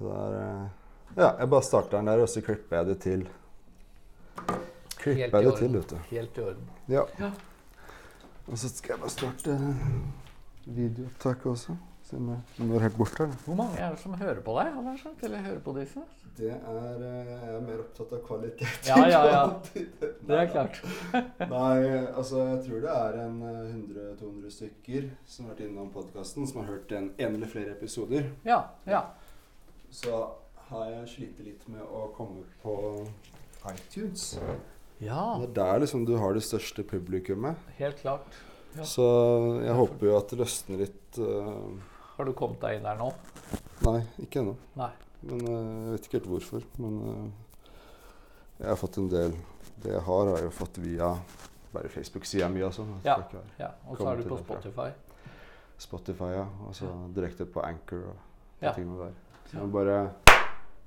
Så det er, eh, ja, jeg bare starter den der, og så klipper jeg det til. Klipper jeg det til, vet du. Helt i orden. Ja. Ja. Og så skal jeg bare starte videoopptaket også. Se om jeg når helt bort her. Hvor mange er det som hører på deg? Eller hører på disse? Det er eh, Jeg er mer opptatt av kvalitet. Ja, ja, ja. Det er klart. Nei, altså jeg tror det er en eh, 100-200 stykker som har vært innom podkasten, som har hørt en, en eller flere episoder. Ja. ja. Så har jeg slitt litt med å komme på iTunes. Ja, Det er der liksom du har det største publikummet. helt klart. Ja. Så jeg håper jo at det løsner litt Uh... Har du kommet deg inn der nå? Nei, ikke ennå. Nei. Men uh, jeg vet ikke helt hvorfor. Men uh, jeg har fått en del Det jeg har, har jeg jo fått via bare Facebook-sida mi og sånn. Ja. Ja, Og så er du på derfra. Spotify. Spotify, ja. Og så direkte på Anchor og de Ja. tingene der. Så jeg må bare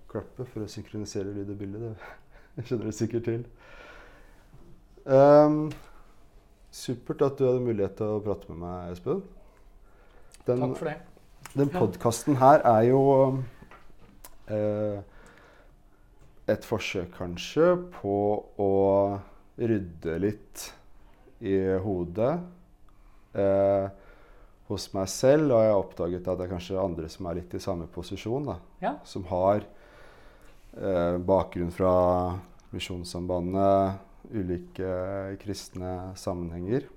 klappe for å synkronisere lyd og bilde. Det skjønner du sikkert til. Um, supert at du hadde mulighet til å prate med meg, Espen. Den, Takk for det. Den podkasten her er jo eh, et forsøk kanskje på å rydde litt i hodet eh, hos meg selv. Og jeg har oppdaget at det er kanskje andre som er litt i samme posisjon. da. Ja. Som har eh, bakgrunn fra Misjonssambandet, ulike kristne sammenhenger.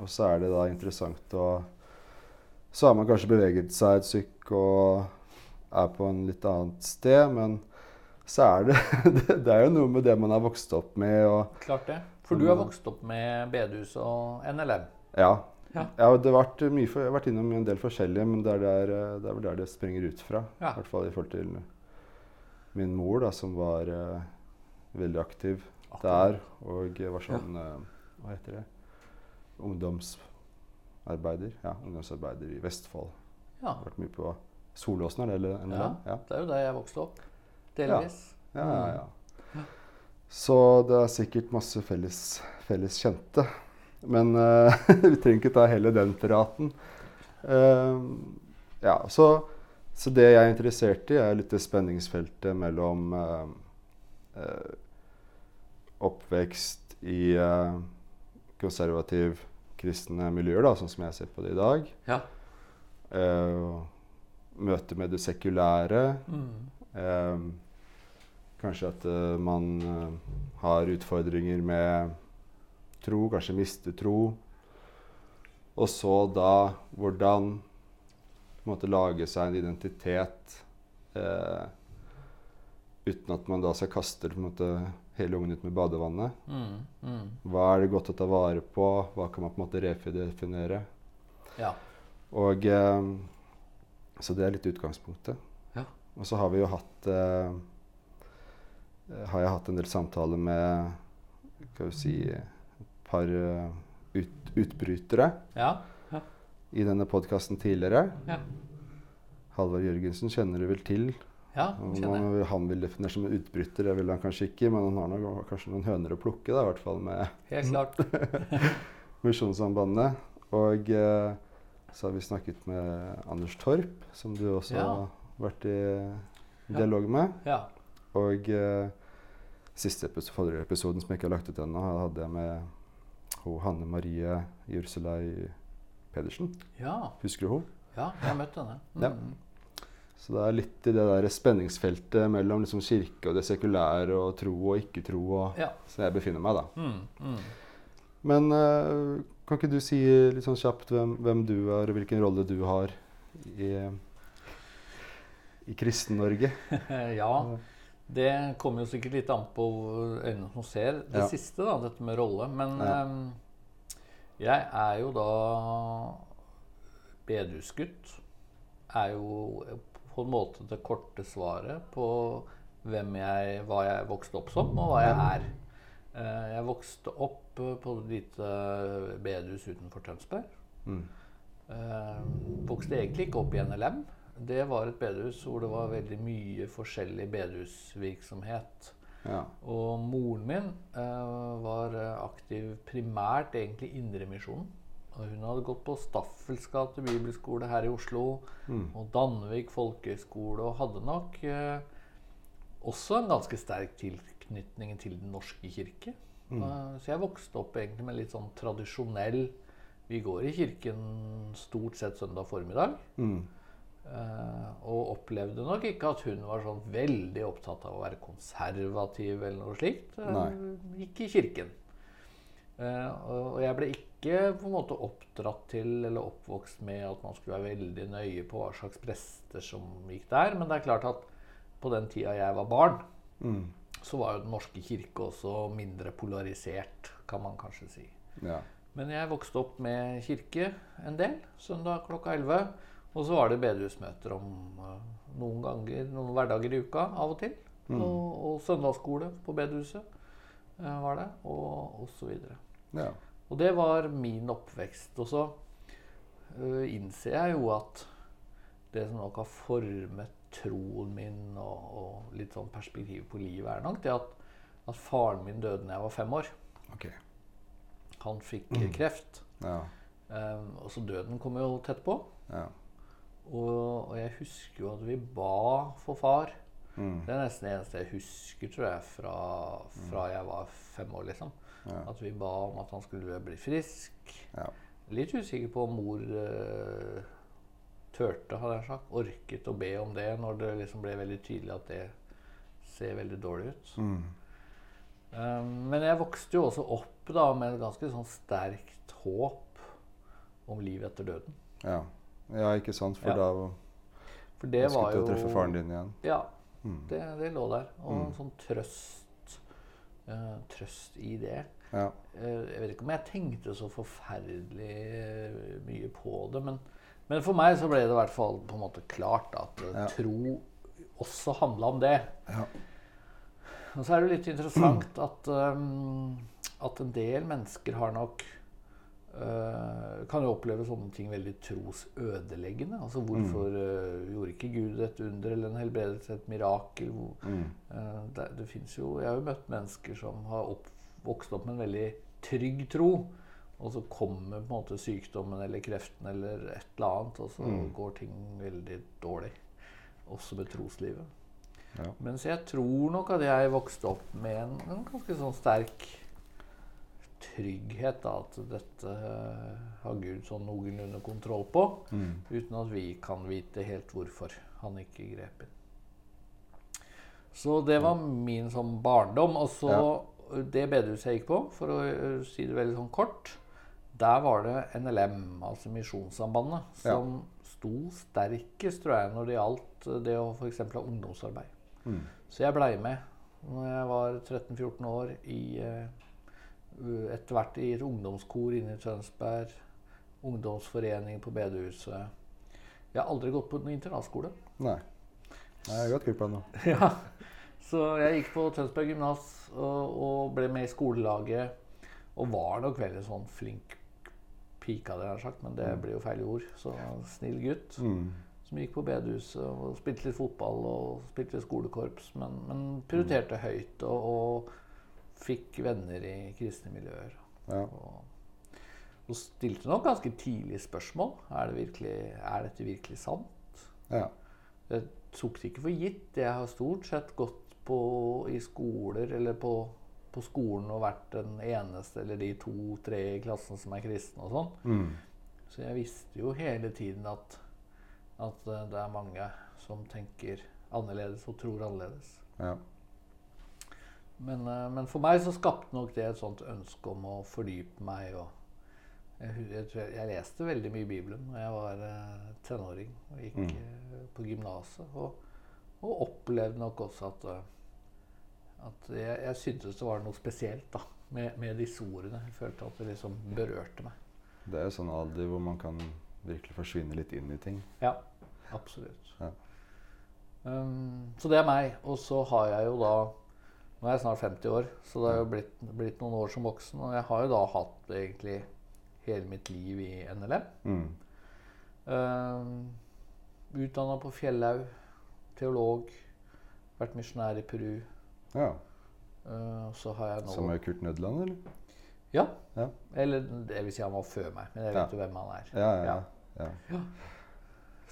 Og så er det da interessant å Så har man kanskje beveget seg et stykke og er på en litt annet sted, men så er det det, det er jo noe med det man har vokst opp med og Klart det. For du har vokst opp med bedehus og NLM. Ja. Ja. Jeg, har mye for, jeg har vært innom en del forskjellige, men det er, der, eh, det er vel der det springer ut fra. Ja. I hvert fall i forhold til min mor, da, som var uh, veldig aktiv der. Og var sånn eh, Hva heter det? Ungdomsarbeider. Ja, ungdomsarbeider i Vestfold. Ja. Har vært mye på Solåsen, er det eller? eller ja. ja. Det er jo der jeg vokste opp. Delvis. Ja, ja, ja. Så det er sikkert masse felles, felles kjente. Men eh, vi trenger ikke ta hele den praten. Eh, ja, så, så det jeg er interessert i, er litt det spenningsfeltet mellom eh, oppvekst i uh, konservativ kristne miljøer, da, sånn som jeg ser på det i dag. Ja. Uh, møte med det sekulære. Mm. Uh, kanskje at man har utfordringer med tro, kanskje miste tro. Og så da hvordan måte lage seg en identitet eh, uten at man da skal kaste måte, hele ungen ut med badevannet. Mm. Mm. Hva er det godt å ta vare på? Hva kan man på en måte redefinere? Ja. Og eh, Så det er litt utgangspunktet. Ja. Og så har vi jo hatt eh, Har jeg hatt en del samtaler med skal vi si, par eh, ut, utbrytere Ja. i denne podkasten tidligere. Ja. Halvard Jørgensen kjenner du vel til. Ja, kjenner man- Han vil definere som en utbryter, det vil han kanskje ikke, men han har nok kanskje noen høner å plukke, da, i hvert fall med Helt klart. Misjonssambandet. Og eh, så har vi snakket med Anders Torp, som du også Ja. har vært i dialog med. Ja. Og eh, siste episode, forrige episoden som jeg ikke har lagt ut ennå, hadde jeg med ho Hanne Marie Jurselei Pedersen. Ja. Husker du henne? ja, jeg har møtt henne. Mm. Ja. Så det er litt i det der spenningsfeltet mellom liksom kirke og det sekulære og tro og ikke-tro og Ja. Så jeg befinner meg, da. Mm. Mm. Men eh, kan ikke du si litt sånn kjapt hvem, hvem du er, og hvilken rolle du har i, i Kristen-Norge? ja. Det kommer jo sikkert litt an på øynene som ser det Ja. siste, da, dette med rolle. Men Ja. ehm, jeg er jo da bedehusgutt. Er jo på en måte det korte svaret på hvem jeg, hva jeg vokste opp som, og hva jeg er. Eh, Jeg vokste opp eh, på et lite bedehus utenfor Tønsberg. Mm. Eh, vokste egentlig ikke opp i NLM. Det var et bedehus hvor det var veldig mye forskjellig bedehusvirksomhet. Ja. Og moren min eh, var eh, aktiv primært egentlig Indremisjonen. Og hun hadde gått på Staffels gate bibelskole her i Oslo. Mm. Og Danvik folkehøgskole. Og hadde nok eh, også en ganske sterk tilknytning til Den norske kirke. Mm. Eh, så jeg vokste opp egentlig med litt sånn tradisjonell Vi går i kirken stort sett søndag formiddag. Mm. Eh, og opplevde nok ikke at hun var sånn veldig opptatt av å være konservativ eller noe slikt. Eh, Nei. Gikk i kirken. Eh, og, og jeg ble ikke på en måte oppdratt til eller oppvokst med at man skulle være veldig nøye på hva slags prester som gikk der. Men det er klart at på den tida jeg var barn, Mm. så var jo Den norske kirke også mindre polarisert, kan man kanskje si. Ja. Men jeg vokste opp med kirke en del, søndag klokka 11. Og så var det bedehusmøter om eh, noen ganger, noen hverdager i uka av og til. Mm. Og, og søndagsskole på bedehuset eh, var det, og, så videre. ja. Og det var min oppvekst. Og så uh, innser jeg jo at det som nok har formet troen min og, og litt sånn perspektiv på livet, er nok det at, at faren min døde da jeg var fem år. Ok. Han fikk eh, kreft. Ja. Um, og så døden kom jo tett på. Ja. Og, og jeg husker jo at vi ba for far. Mm. Det er nesten det eneste jeg husker, tror jeg, fra, fra jeg var fem år. liksom. Ja. At vi ba om at han skulle bli frisk. Ja. Litt usikker på om mor uh, turte, hadde jeg sagt. Orket å be om det når det liksom ble veldig tydelig at det ser veldig dårlig ut. Mm. Um, men jeg vokste jo også opp da med et ganske sånn sterkt håp om liv etter døden. Ja. Ja, ikke sant? For Ja. da For det ønsket var jo å treffe faren din igjen. Ja, Mm. det, det lå der. Og en Mm. sånn trøst uh, Trøst i det. Ja. Uh, jeg vet ikke om jeg tenkte så forferdelig eh, mye på det, men, men for meg så ble det i hvert fall på en måte klart at Ja. tro også handla om det. Ja. Og så er det litt interessant at, um, at en del mennesker har nok Kan jo oppleve sånne ting veldig trosødeleggende. Altså hvorfor uh, gjorde ikke Gud et under eller en helbredelse, et mirakel? Mm. uh, det, det jo, Jeg har jo møtt mennesker som har opp, vokst opp med en veldig trygg tro. Og så kommer på en måte sykdommen eller kreften eller et eller annet, og så Mm. går ting veldig dårlig. Også med troslivet. Ja. Mens jeg tror nok at jeg vokste opp med en, en ganske sånn sterk trygghet. Da, at dette eh, har Gud sånn noenlunde kontroll på. Mm. Uten at vi kan vite helt hvorfor han ikke grep inn. Så det var min sånn barndom. Og så det bedehuset jeg gikk på, for å eh, si det veldig sånn kort, der var det NLM, altså Misjonssambandet, Ja. som sto sterkest, tror jeg, når det gjaldt eh, det å f.eks. ha ungdomsarbeid. Mm. Så jeg blei med når jeg var 13-14 år i eh, etter hvert i et ungdomskor inne i Tønsberg. Ungdomsforening på bedehuset. Jeg har aldri gått på noen internatskole. Nei. Nei, jeg har gått glipp av noe. ja. Så jeg gikk på Tønsberg gymnas og, og ble med i skolelaget. Og var nok veldig sånn flink pike, hadde jeg sagt, men det blir jo feil ord. Så snill gutt Mm. som gikk på bedehuset og spilte litt fotball og spilte litt skolekorps, men, men prioriterte høyt og, og fikk venner i kristne miljøer. Ja. Og, og stilte nok ganske tidlig spørsmål. Er, det virkelig, er dette virkelig sant? ja. Jeg tok det ikke for gitt. Jeg har stort sett gått på, i skoler eller på, på skolen og vært den eneste eller de to-tre i klassen som er kristne og sånn. Mm. Så jeg visste jo hele tiden at, at eh, det er mange som tenker annerledes og tror annerledes. ja. Men, eh, men for meg så skapte nok det et sånt ønske om å fordype meg. og jeg, jeg, jeg leste veldig mye Bibelen da jeg var eh, tenåring og gikk Mm. eh, på gymnaset. Og, og opplevde nok også at, eh, at jeg, jeg syntes det var noe spesielt da, med, med disse ordene. Jeg følte at det liksom berørte meg. Det er jo sånn alder hvor man kan virkelig forsvinne litt inn i ting. Ja, absolutt. Ja. Um, så det er meg. Og så har jeg jo da Nå er jeg snart 50 år, så det har jo blitt, blitt noen år som voksen. Og jeg har jo da hatt egentlig hele mitt liv i NLM. Mm. Uh, Utdanna på Fjellhaug, teolog. Vært misjonær i Peru. Ja. Uh, så har jeg nå Som er Kurt Nødland, eller? Ja. Ja. Eller det vil si han var før meg, men jeg vet jo hvem han er. Ja, ja, ja.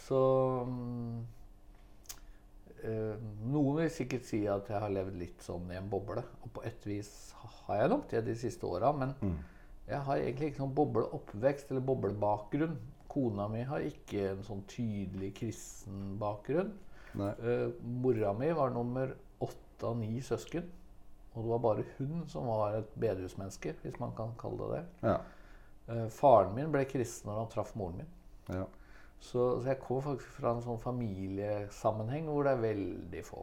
Så eh, Noen vil sikkert si at jeg har levd litt sånn i en boble. Og på et vis har jeg nok det de siste åra. Men Mm. jeg har egentlig ikke noen bobleoppvekst eller boblebakgrunn. Kona mi har ikke en sånn tydelig kristen bakgrunn. Eh, mora mi var nummer åtte av ni søsken. Og det var bare hun som var et bedehusmenneske, hvis man kan kalle det det. Ja. Eh, faren min ble kristen når han traff moren min. ja. Så, så jeg kommer faktisk fra en sånn familiesammenheng hvor det er veldig få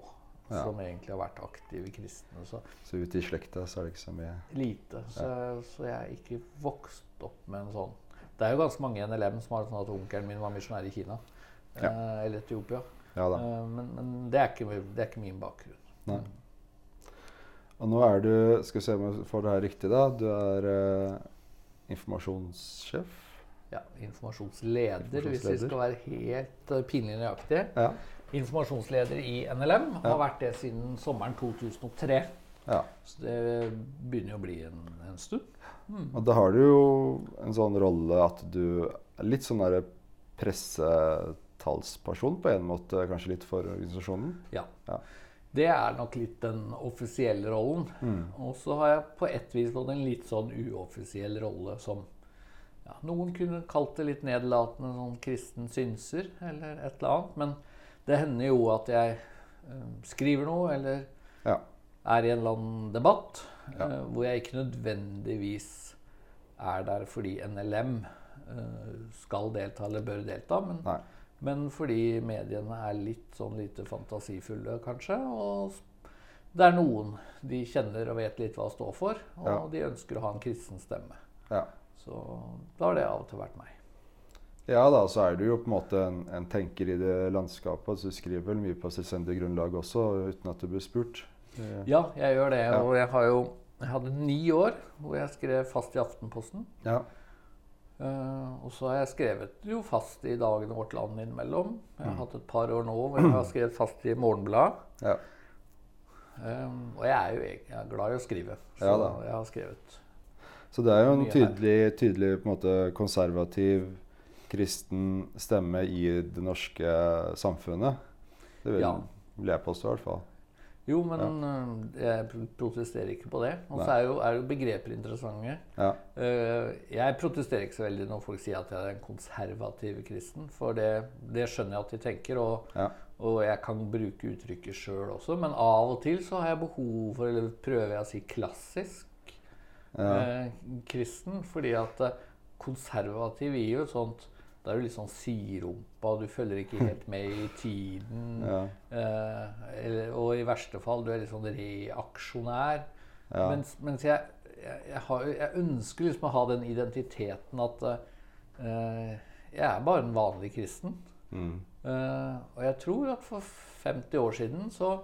Ja. som egentlig har vært aktive kristne. Så Så ute i slekta så er det ikke så mye lite. Så, så jeg er ikke vokst opp med en sånn Det er jo ganske mange i NLM som har det sånn at onkelen min var misjonær i Kina. Ja. Eh, eller Etiopia. Ja da. Eh, men men det, er ikke, det er ikke min bakgrunn. Nei. Og nå er du Skal vi se om jeg får det her riktig, da. Du er eh, informasjonssjef. Ja, informasjonsleder, hvis vi skal være helt uh, pinlig nøyaktige. Ja. Informasjonsleder i NLM. Ja. Har vært det siden sommeren 2003. ja. Så det begynner jo å bli en, en stund. Og da har du jo en sånn rolle at du er litt sånn derre pressetalsperson på en måte, kanskje litt for organisasjonen. Ja. Ja. Det er nok litt den offisielle rollen. Og så har jeg på ett vis fått en litt sånn uoffisiell rolle som ja, Noen kunne kalt det litt nedlatende sånn kristen synser eller et eller annet. Men det hender jo at jeg eh, skriver noe eller Ja. er i en eller annen debatt Ja. eh, hvor jeg ikke nødvendigvis er der fordi NLM eh, skal delta eller bør delta, men, Nei. men fordi mediene er litt sånn lite fantasifulle, kanskje. Og det er noen de kjenner og vet litt hva står for, og Ja. de ønsker å ha en kristen stemme. Ja. Så da har det av og til vært meg. ja da, så er du jo på en måte en, en tenker i det landskapet. Altså, du skriver vel mye på selvstendig grunnlag også, uten at du blir spurt. Eh, Ja, jeg gjør det. Ja. Og jeg har jo jeg hadde ni år hvor jeg skrev fast i Aftenposten. Ja. Uh, og så har jeg skrevet jo fast i Dagen og Vårt Land innimellom. Jeg har Mm. hatt et par år nå hvor jeg har skrevet fast i Morgenbladet. ja. Um, og jeg er jo jeg er glad i å skrive, så Ja jeg har skrevet. Så det er jo en tydelig, tydelig på en måte, konservativ kristen stemme i det norske samfunnet. Det vil, Ja. jeg påstå, i hvert fall. Jo, men ja. jeg protesterer ikke på det. Og så er er jo begreper interessante. Ja. Eh, jeg protesterer ikke så veldig når folk sier at jeg er en konservativ kristen, for det, det skjønner jeg at de tenker. og Ja. Og jeg kan bruke uttrykket sjøl også, men av og til så har jeg behov for, eller prøver jeg å si klassisk Ja. eh, kristen. Fordi at eh, konservativ gir jo et sånt Da er du litt sånn siderumpa, du følger ikke helt med i tiden. Ja. Eh, eller, og i verste fall, du er litt sånn reaksjonær. Ja. Mens, mens jeg, jeg, jeg, har, jeg ønsker liksom å ha den identiteten at eh, jeg er bare en vanlig kristen. Mm. Eh, og jeg tror at for 50 år siden så,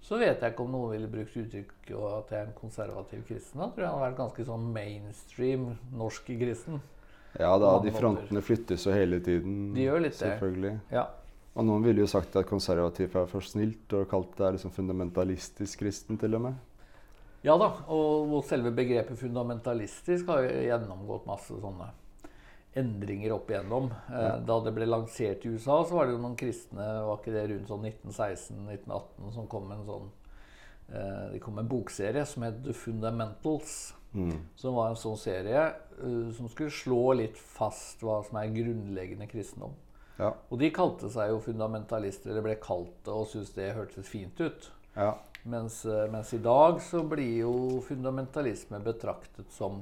så vet jeg ikke om noen ville brukt uttrykket at jeg er en konservativ kristen. Da tror jeg han hadde vært ganske sånn mainstream norsk kristen. ja da, de frontene flyttes jo hele tiden. De gjør litt det. Selvfølgelig. Ja. Og noen ville jo sagt at konservativ er for snilt, og kalt det liksom fundamentalistisk kristen, til og med. Ja da, og, selve begrepet fundamentalistisk har gjennomgått masse sånne endringer opp igjennom. Eh, Da det ble lansert i USA, så var det jo noen kristne var ikke det rundt sånn 1916-1918 som kom med en sånn eh, De kom en bokserie som het The Fundamentals. Mm. Som var en sånn serie uh, som skulle slå litt fast hva som er grunnleggende kristendom. Ja. Og de kalte seg jo fundamentalister, eller ble kalt det, og syntes det hørtes fint ut. ja. Mens, mens i dag så blir jo fundamentalisme betraktet som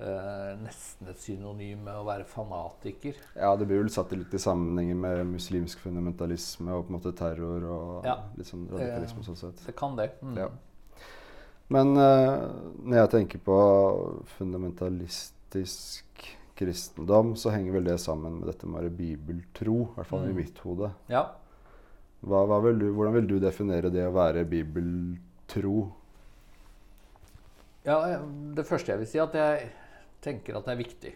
eh, nesten et synonym med å være fanatiker. Ja, det blir vel satt litt i sammenheng med muslimsk fundamentalisme og på en måte terror og Ja. litt sånn radikalisme sånn sett. Det kan det. Mm. Ja. Men uh, når jeg tenker på fundamentalistisk kristendom, så henger vel det sammen med dette med å være bibeltro, i hvert fall Mm. i mitt hode. ja. Hva, hva vil du, hvordan vil du definere det å være bibeltro? Ja, eh, det første jeg vil si, er at jeg tenker at det er viktig.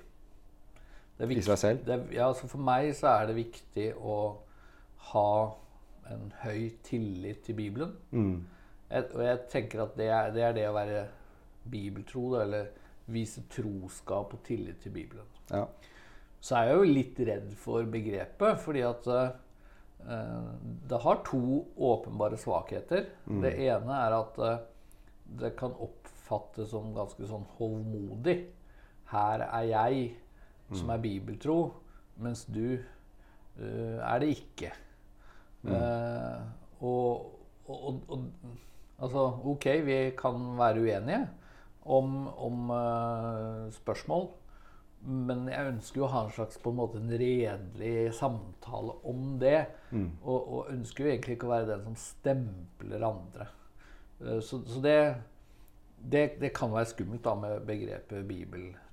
Det er I seg selv? Det ja, altså for meg så er det viktig å ha en høy tillit til Bibelen. Mm. Jeg, og jeg tenker at det er, det er det å være bibeltro, eller vise troskap og tillit til Bibelen. Ja. Så er jeg jo litt redd for begrepet, fordi at uh, det har to åpenbare svakheter. Det ene er at uh, det kan oppfattes som ganske sånn hovmodig. Her er jeg som er bibeltro, mens du uh, er det ikke. Eh, og, og, og, og Altså, ok, vi kan være uenige om, om uh, spørsmål. Men jeg ønsker jo å ha en slags på en måte en redelig samtale om det. Og, og ønsker jo egentlig ikke å være den som stempler andre. Uh, Så, så det, det, det kan være skummelt da med begrepet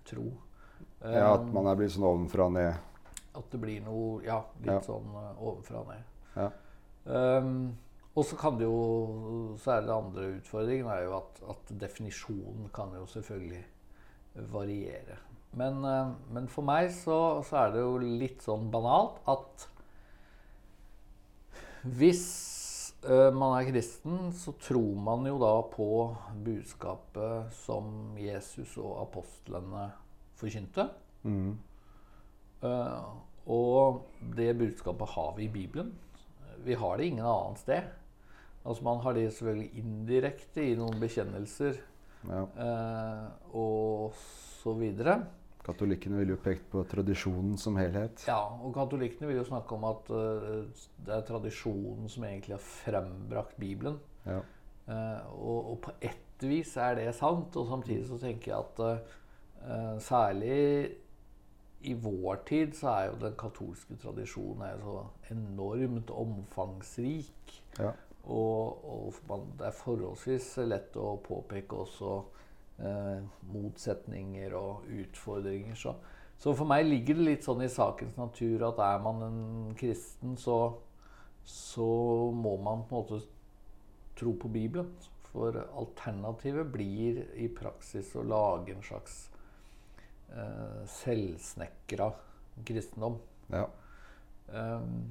bibeltro. ja, at Eh, man er blitt sånn ovenfra og ned. At det blir noe ja, litt Ja. sånn eh, ovenfra og ned. Ja. Um, og så kan det jo Så er det andre utfordringen er jo at, at definisjonen kan jo selvfølgelig variere. Men, eh, men for meg så, så er det jo litt sånn banalt at hvis man er kristen, så tror man jo da på budskapet som Jesus og apostlene forkynte. Mm. Eh, og det budskapet har vi i Bibelen. Vi har det ingen annet sted. Altså Man har det selvfølgelig indirekte i noen bekjennelser Ja. eh, og så videre. Katolikkene ville jo pekt på tradisjonen som helhet. Ja, og katolikkene vil jo snakke om at uh, det er tradisjonen som egentlig har frembrakt Bibelen. Ja. Uh, og, og på ett vis er det sant, og samtidig så tenker jeg at uh, særlig i vår tid så er jo den katolske tradisjonen er så enormt omfangsrik. Ja. Og, og man, det er forholdsvis lett å påpeke også eh, motsetninger og utfordringer. Så, så for meg ligger det litt sånn i sakens natur at er man en kristen, så, så må man på en måte tro på Bibelen. For alternativet blir i praksis å lage en slags eh, selvsnekra kristendom. ja. Um,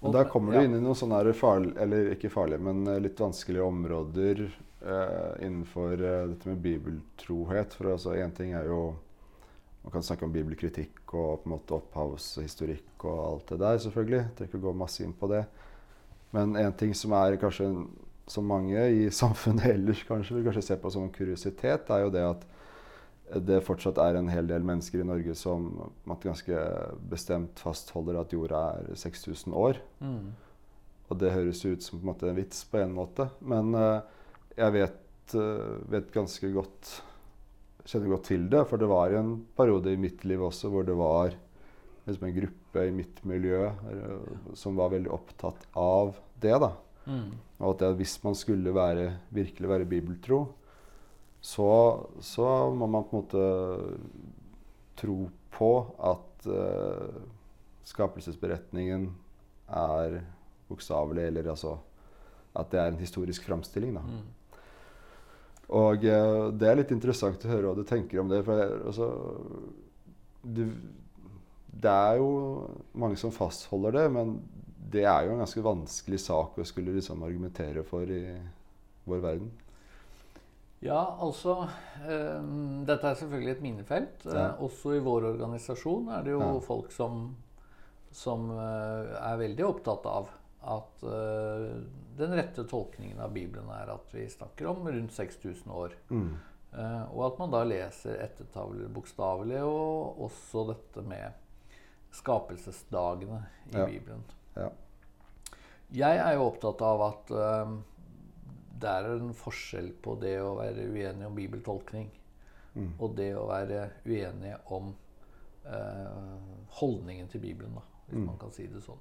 Men og- der kommer ja. du inn i noen sånne farlige, eller ikke farlige, men eh, litt vanskelige områder eh, innenfor eh, dette med bibeltrohet. For altså, én ting er jo Man kan snakke om bibelkritikk og på en måte opphavshistorikk og alt det der, selvfølgelig. Jeg trenger ikke å gå masse inn på det. Men en ting som er kanskje som mange i samfunnet ellers kanskje vil kanskje se på som en kuriositet, er jo det at det fortsatt er en hel del mennesker i Norge som ganske bestemt fastholder at jorda er 6000 år. Mm. Og det høres ut som på en, måte en vits på en måte. Men eh, jeg vet, eh, vet ganske godt Kjenner godt til det. For det var en periode i mitt liv også hvor det var liksom en gruppe i mitt miljø eh, som var veldig opptatt av det. da. Mm. Og at det, hvis man skulle være, virkelig være bibeltro, så, så må man på en måte tro på at uh, skapelsesberetningen er bokstavelig, eller altså at det er en historisk framstilling. Da. Mm. Og eh, det er litt interessant å høre hva du tenker om det. For altså, du, det er jo mange som fastholder det, men det er jo en ganske vanskelig sak å skulle liksom argumentere for i vår verden. Ja, altså eh, Dette er selvfølgelig et minefelt. Eh, Ja. også i vår organisasjon er det jo Ja. folk som, som eh, er veldig opptatt av at uh, den rette tolkningen av Bibelen er at vi snakker om rundt 6000 år. Mm. Uh, og at man da leser ettertavler bokstavelig, og også dette med skapelsesdagene i Ja. Bibelen. Ja. Jeg er jo opptatt av at uh, det er en forskjell på det å være uenig om bibeltolkning Mm. og det å være uenig om holdningen til Bibelen, da, hvis Mm. man kan si det sånn.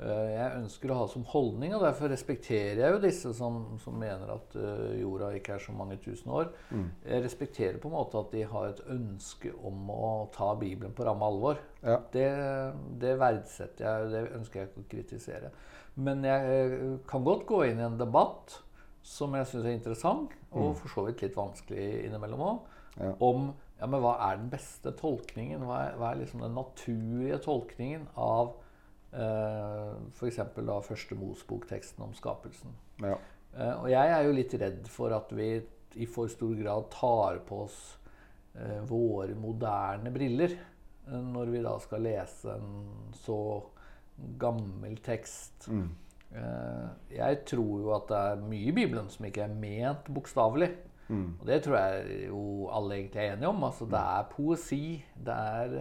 Eh, jeg ønsker å ha som holdning, og derfor respekterer jeg jo disse som, som mener at uh, jorda ikke er så mange tusen år. Mm. Jeg respekterer på en måte at de har et ønske om å ta Bibelen på ramme alvor. Ja. Det, det verdsetter jeg, det ønsker jeg ikke å kritisere. Men jeg eh, kan godt gå inn i en debatt som jeg syns er interessant, og for så vidt litt vanskelig innimellom òg, Ja. om ja, men hva er den beste tolkningen? Hva er, hva er liksom den naturlige tolkningen av f.eks. da første Mosbok-teksten om skapelsen? Ja. Eh, og jeg er jo litt redd for at vi i for stor grad tar på oss eh, våre moderne briller eh, når vi da skal lese en så gammel tekst. Mm. Eh, jeg tror jo at det er mye i Bibelen som ikke er ment bokstavelig. Mm. Og det tror jeg jo alle egentlig er enige om. Altså, det er poesi, det er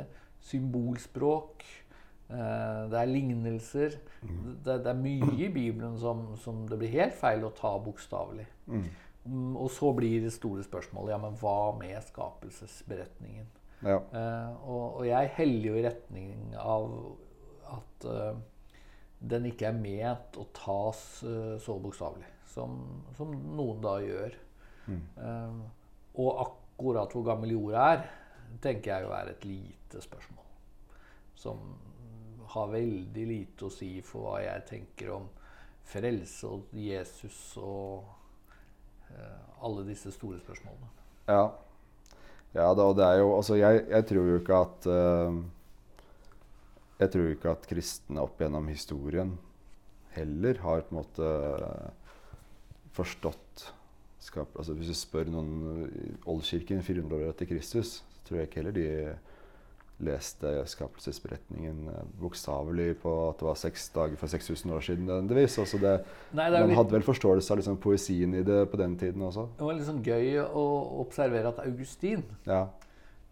symbolspråk, eh, det er lignelser. Det, det er mye i Bibelen som, som det blir helt feil å ta bokstavelig. Mm. Mm, Og så blir det store spørsmålet ja, men hva med skapelsesberetningen? Ja. Uh, og, og jeg heller jo i retning av at uh, den ikke er ment å tas uh, så bokstavelig som, som noen da gjør. Mm. Eh, og akkurat hvor gammel jorda er, tenker jeg jo er et lite spørsmål. Som har veldig lite å si for hva jeg tenker om frelse og Jesus og eh, alle disse store spørsmålene. Ja. ja da, og det er jo Altså, jeg, jeg tror jo ikke at uh, Jeg tror ikke at kristne opp gjennom historien heller har på en måte forstått skap... Altså, hvis du spør noen i Oldkirken 400 år etter Kristus, så tror jeg ikke heller de leste skapelsesberetningen eh, bokstavelig på at det var seks dager for 6000 år siden nødvendigvis. Altså det, Nei, det man litt- hadde vel forståelse av liksom poesien i det på den tiden også. Det var litt sånn gøy å observere at Augustin, Ja.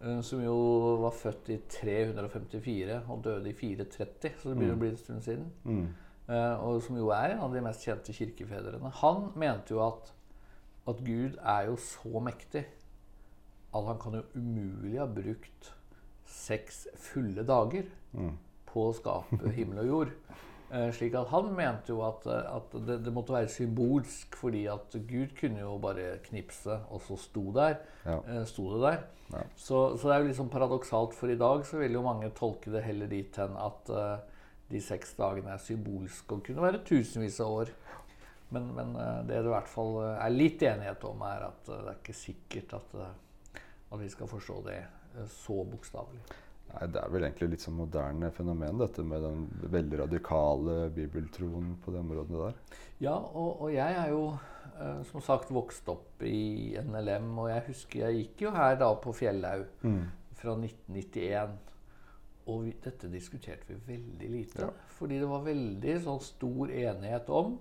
eh, som jo var født i 354 og døde i 430, så det begynner å bli en stund siden, Mm. eh, og som jo er en av de mest kjente kirkefedrene, han mente jo at, at Gud er jo så mektig at han kan jo umulig ha brukt seks fulle dager Mm. på å skape himmel og jord. Eh, slik at han mente jo at, eh, at det, det måtte være symbolsk, fordi at Gud kunne jo bare knipse, og så sto, der, Ja. eh, sto det der. Ja. Så, så det er jo liksom paradoksalt, for i dag så vil jo mange tolke det heller dit hen at uh, de seks dagene er symbolske og kunne være tusenvis av år. Men, men uh, det det i hvert fall er litt enighet om, er at uh, det er ikke sikkert at, at vi skal forstå det så bokstavelig. Nei, Det er vel egentlig litt sånn moderne fenomen, dette med den veldig radikale bibeltroen på det området der. Ja, og, og jeg er jo eh, som sagt vokst opp i NLM, og jeg husker jeg gikk jo her da på Fjellhaug fra 1991. Og vi, dette diskuterte vi veldig lite. Ja. Fordi det var veldig sånn stor enighet om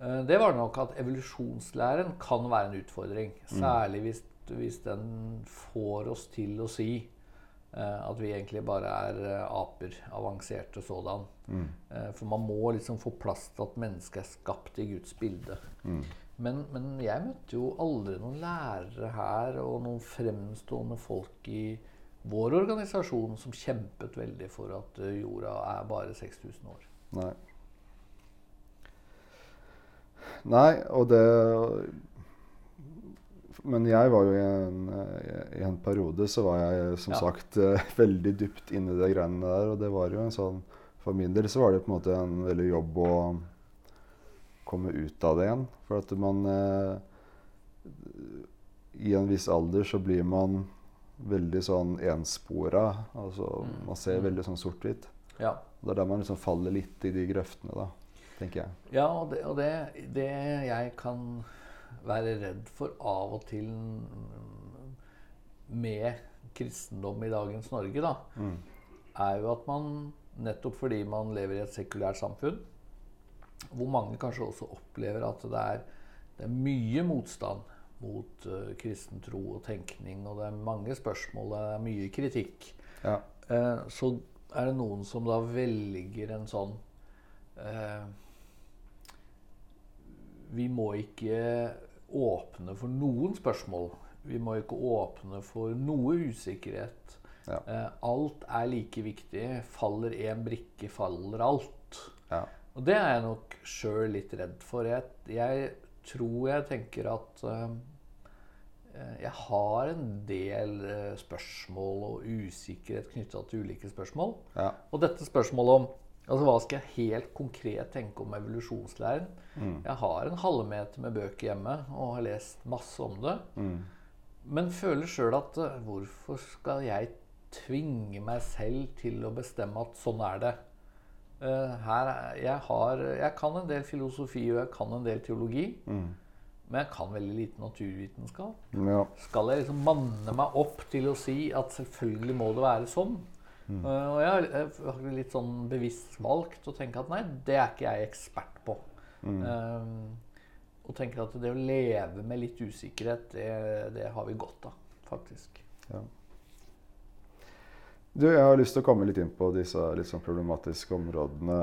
eh, Det var nok at evolusjonslæren kan være en utfordring. Særlig hvis, hvis den får oss til å si eh, at vi egentlig bare er eh, aper. Avanserte sådan. Mm. Eh, For man må liksom få plass til at mennesket er skapt i Guds bilde. Mm. Men, men jeg møtte jo aldri noen lærere her og noen fremstående folk i vår organisasjon som kjempet veldig for at jorda er bare 6000 år. Nei. Nei, og det Men jeg var jo i en, i en periode så var jeg som Ja. sagt eh, veldig dypt inni de greiene der. Og det var jo en sånn For min del så var det på en måte en veldig jobb å komme ut av det igjen. For at man eh, I en viss alder så blir man veldig sånn enspora. Altså Mm. man ser Mm. veldig sånn sort-hvitt. Ja, Det er der man liksom faller litt i de grøftene, da, tenker jeg. ja og, det, og det, det jeg kan være redd for av og til med kristendom i dagens Norge, da, Mm. er jo at man nettopp fordi man lever i et sekulært samfunn, hvor mange kanskje også opplever at det er, det er mye motstand mot uh, kristen tro og tenkning, og det er mange spørsmål, det er mye kritikk, Ja. Uh, så er det noen som da velger en sånn eh, Vi må ikke åpne for noen spørsmål. Vi må ikke åpne for noe usikkerhet. Ja. Eh, alt er like viktig. Faller én brikke, faller alt. Ja. Og det er jeg nok sjøl litt redd for. Jeg, jeg tror jeg tenker at eh, eh, jeg har en del spørsmål og usikkerhet knytta til ulike spørsmål. Ja. Og dette spørsmålet om altså hva skal jeg helt konkret tenke om evolusjonslæren? Mm. Jeg har en halvmeter med bøker hjemme og har lest masse om det. Mm. Men føler sjøl at eh, hvorfor skal jeg tvinge meg selv til å bestemme at sånn er det? Uh, her, er- jeg, har, jeg kan en del filosofi og jeg kan en del teologi. Mm. Men jeg kan veldig lite naturvitenskap. Ja. Skal jeg liksom manne meg opp til å si at selvfølgelig må det være sånn? Uh, og jeg har- litt sånn bevisst valgt å tenke at nei, det er ikke jeg ekspert på. Um, og tenker at det å leve med litt usikkerhet, det, det har vi godt av, faktisk. Ja. Du, jeg har lyst til å komme litt inn på disse litt sånn problematiske områdene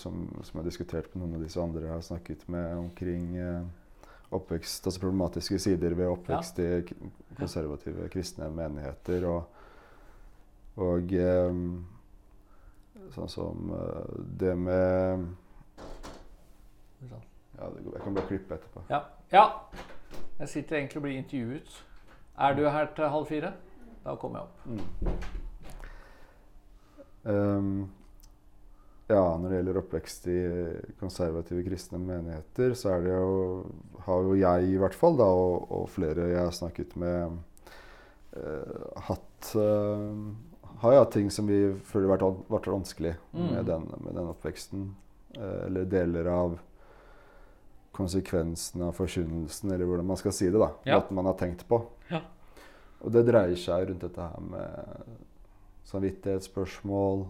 som, som jeg har diskutert med noen av disse andre jeg har snakket med omkring eh, oppvekst, altså problematiske sider ved oppvekst i konservative kristne menigheter. Og, og eh, sånn som eh, det med ja, Jeg kan bare klippe etterpå. Ja. ja. Jeg sitter egentlig og blir intervjuet. Er du her til halv fire? Da kommer jeg opp. Ehm, ja, når det gjelder oppvekst i konservative kristne menigheter, så er det jo Har jo jeg i hvert fall, da, og, og flere jeg har snakket med, uh, hatt eh, Har jo hatt ting som vi føler har vært, vært vanskelig Mm. med, den, med den oppveksten. Eh, eller deler av konsekvensene av forkynnelsen, eller hvordan man skal si det. da, Ja. Måten man har tenkt på. Ja. Og det dreier seg rundt dette her med samvittighetsspørsmål,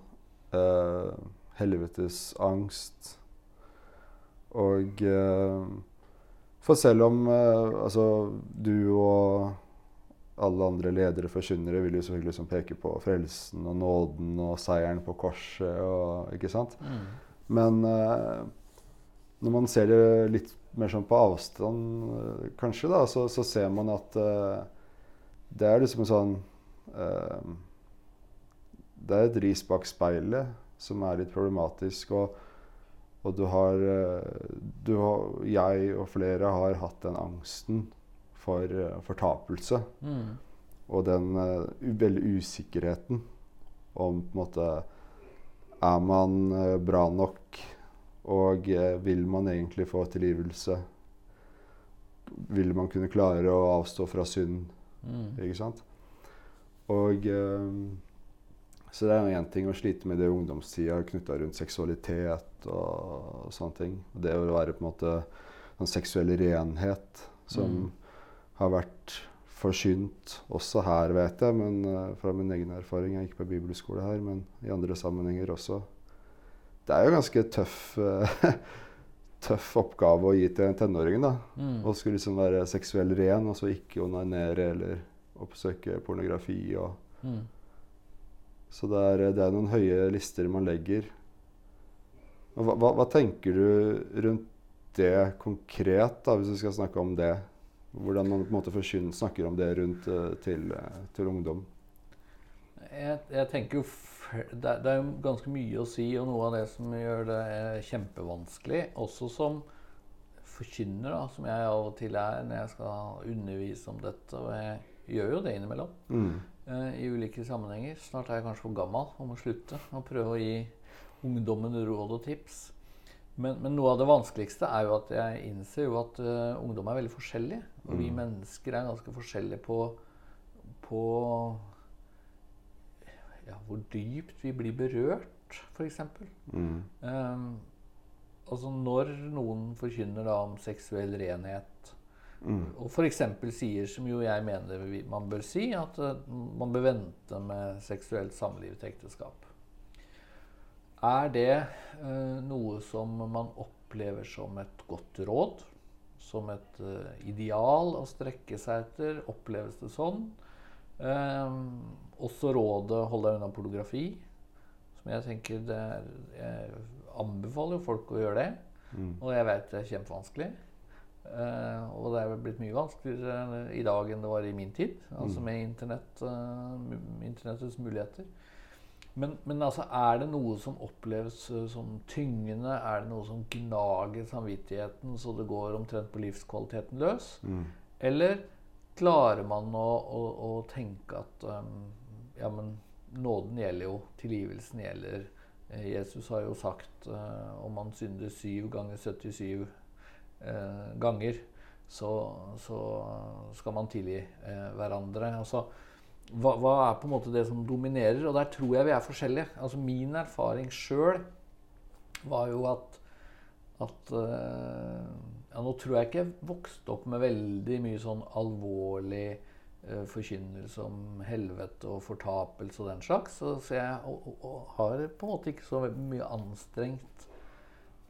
eh, helvetes angst og eh, For selv om eh, altså, du og alle andre ledere forkynnere vil jo selvfølgelig liksom peke på frelsen og nåden og seieren på korset og Ikke sant? Mm. Men eh, når man ser det litt mer sånn på avstand, eh, kanskje, da, så, så ser man at eh, det er liksom en sånn eh, Det er et ris bak speilet som er litt problematisk. Og, og du har, eh, du har Jeg og flere har hatt den angsten for eh, fortapelse. Mm. Og den uh, veldig usikkerheten om på en måte Er man eh, bra nok? Og eh, vil man egentlig få tilgivelse? Vil man kunne klare å avstå fra synd? Mm. Ikke sant? Og eh, Så det er jo én ting å slite med det i ungdomstida knytta rundt seksualitet og sånne ting. Det å være på en måte en seksuell renhet som Mm. Har vært forsynt også her, vet jeg, men eh, fra min egen erfaring Jeg gikk på bibelskole her, men i andre sammenhenger også. Det er jo ganske tøff eh, tøff oppgave å gi til en tenåring. da. Mm. Å skulle liksom være seksuell ren, og så ikke onanere eller oppsøke pornografi. og Mm. Så det er, det er noen høye lister man legger. Hva, hva, hva tenker du rundt det konkret, da, hvis vi skal snakke om det? Hvordan man på en måte forkynner, snakker om det rundt eh, til, eh, til ungdom? Jeg, jeg tenker jo det, er- det er jo ganske mye å si, og noe av det som gjør det eh, kjempevanskelig, også som forkynner, da, som jeg av og til er når jeg skal undervise om dette. Og jeg gjør jo det innimellom Mm. uh, i ulike sammenhenger. Snart er jeg kanskje for gammel om å slutte og prøve å gi ungdommen råd og tips. Men, men noe av det vanskeligste er jo at jeg innser jo at uh, ungdom er veldig forskjellige. Og vi Mm. mennesker er ganske forskjellige på, på ja, hvor dypt vi blir berørt, f.eks. Mm. Um, altså når noen forkynner da om seksuell renhet, Mm. og f.eks. sier, som jo jeg mener man bør si, at uh, man bør vente med seksuelt samliv til ekteskap. Er det eh, noe som man opplever som et godt råd? Som et eh, ideal å strekke seg etter? Oppleves det sånn? Eh, også rådet 'hold deg unna pornografi', som jeg tenker det er, Jeg anbefaler jo folk å gjøre det. Mm. Og jeg vet det er kjempevanskelig. Uh, og det er blitt mye vanskeligere i dag enn det var i min tid. Altså Mm. med internett, uh, internettets muligheter. Men, men altså, er det noe som oppleves uh, som tyngende? Er det noe som gnager samvittigheten så det går omtrent på livskvaliteten løs? Mm. Eller klarer man å, å, å tenke at um, ja, men nåden gjelder jo, tilgivelsen gjelder. Eh, Jesus har jo sagt uh, om man synder syv ganger 77 eh, ganger, så, så skal man tilgi eh, hverandre. Altså, hva, hva er på en måte det som dominerer? Og der tror jeg vi er forskjellige. Altså Min erfaring sjøl var jo at at eh, Ja, nå tror jeg ikke jeg vokste opp med veldig mye sånn alvorlig uh, forkynnelse om helvete og fortapelse og den slags. Så, så jeg og, og har på en måte ikke så mye anstrengt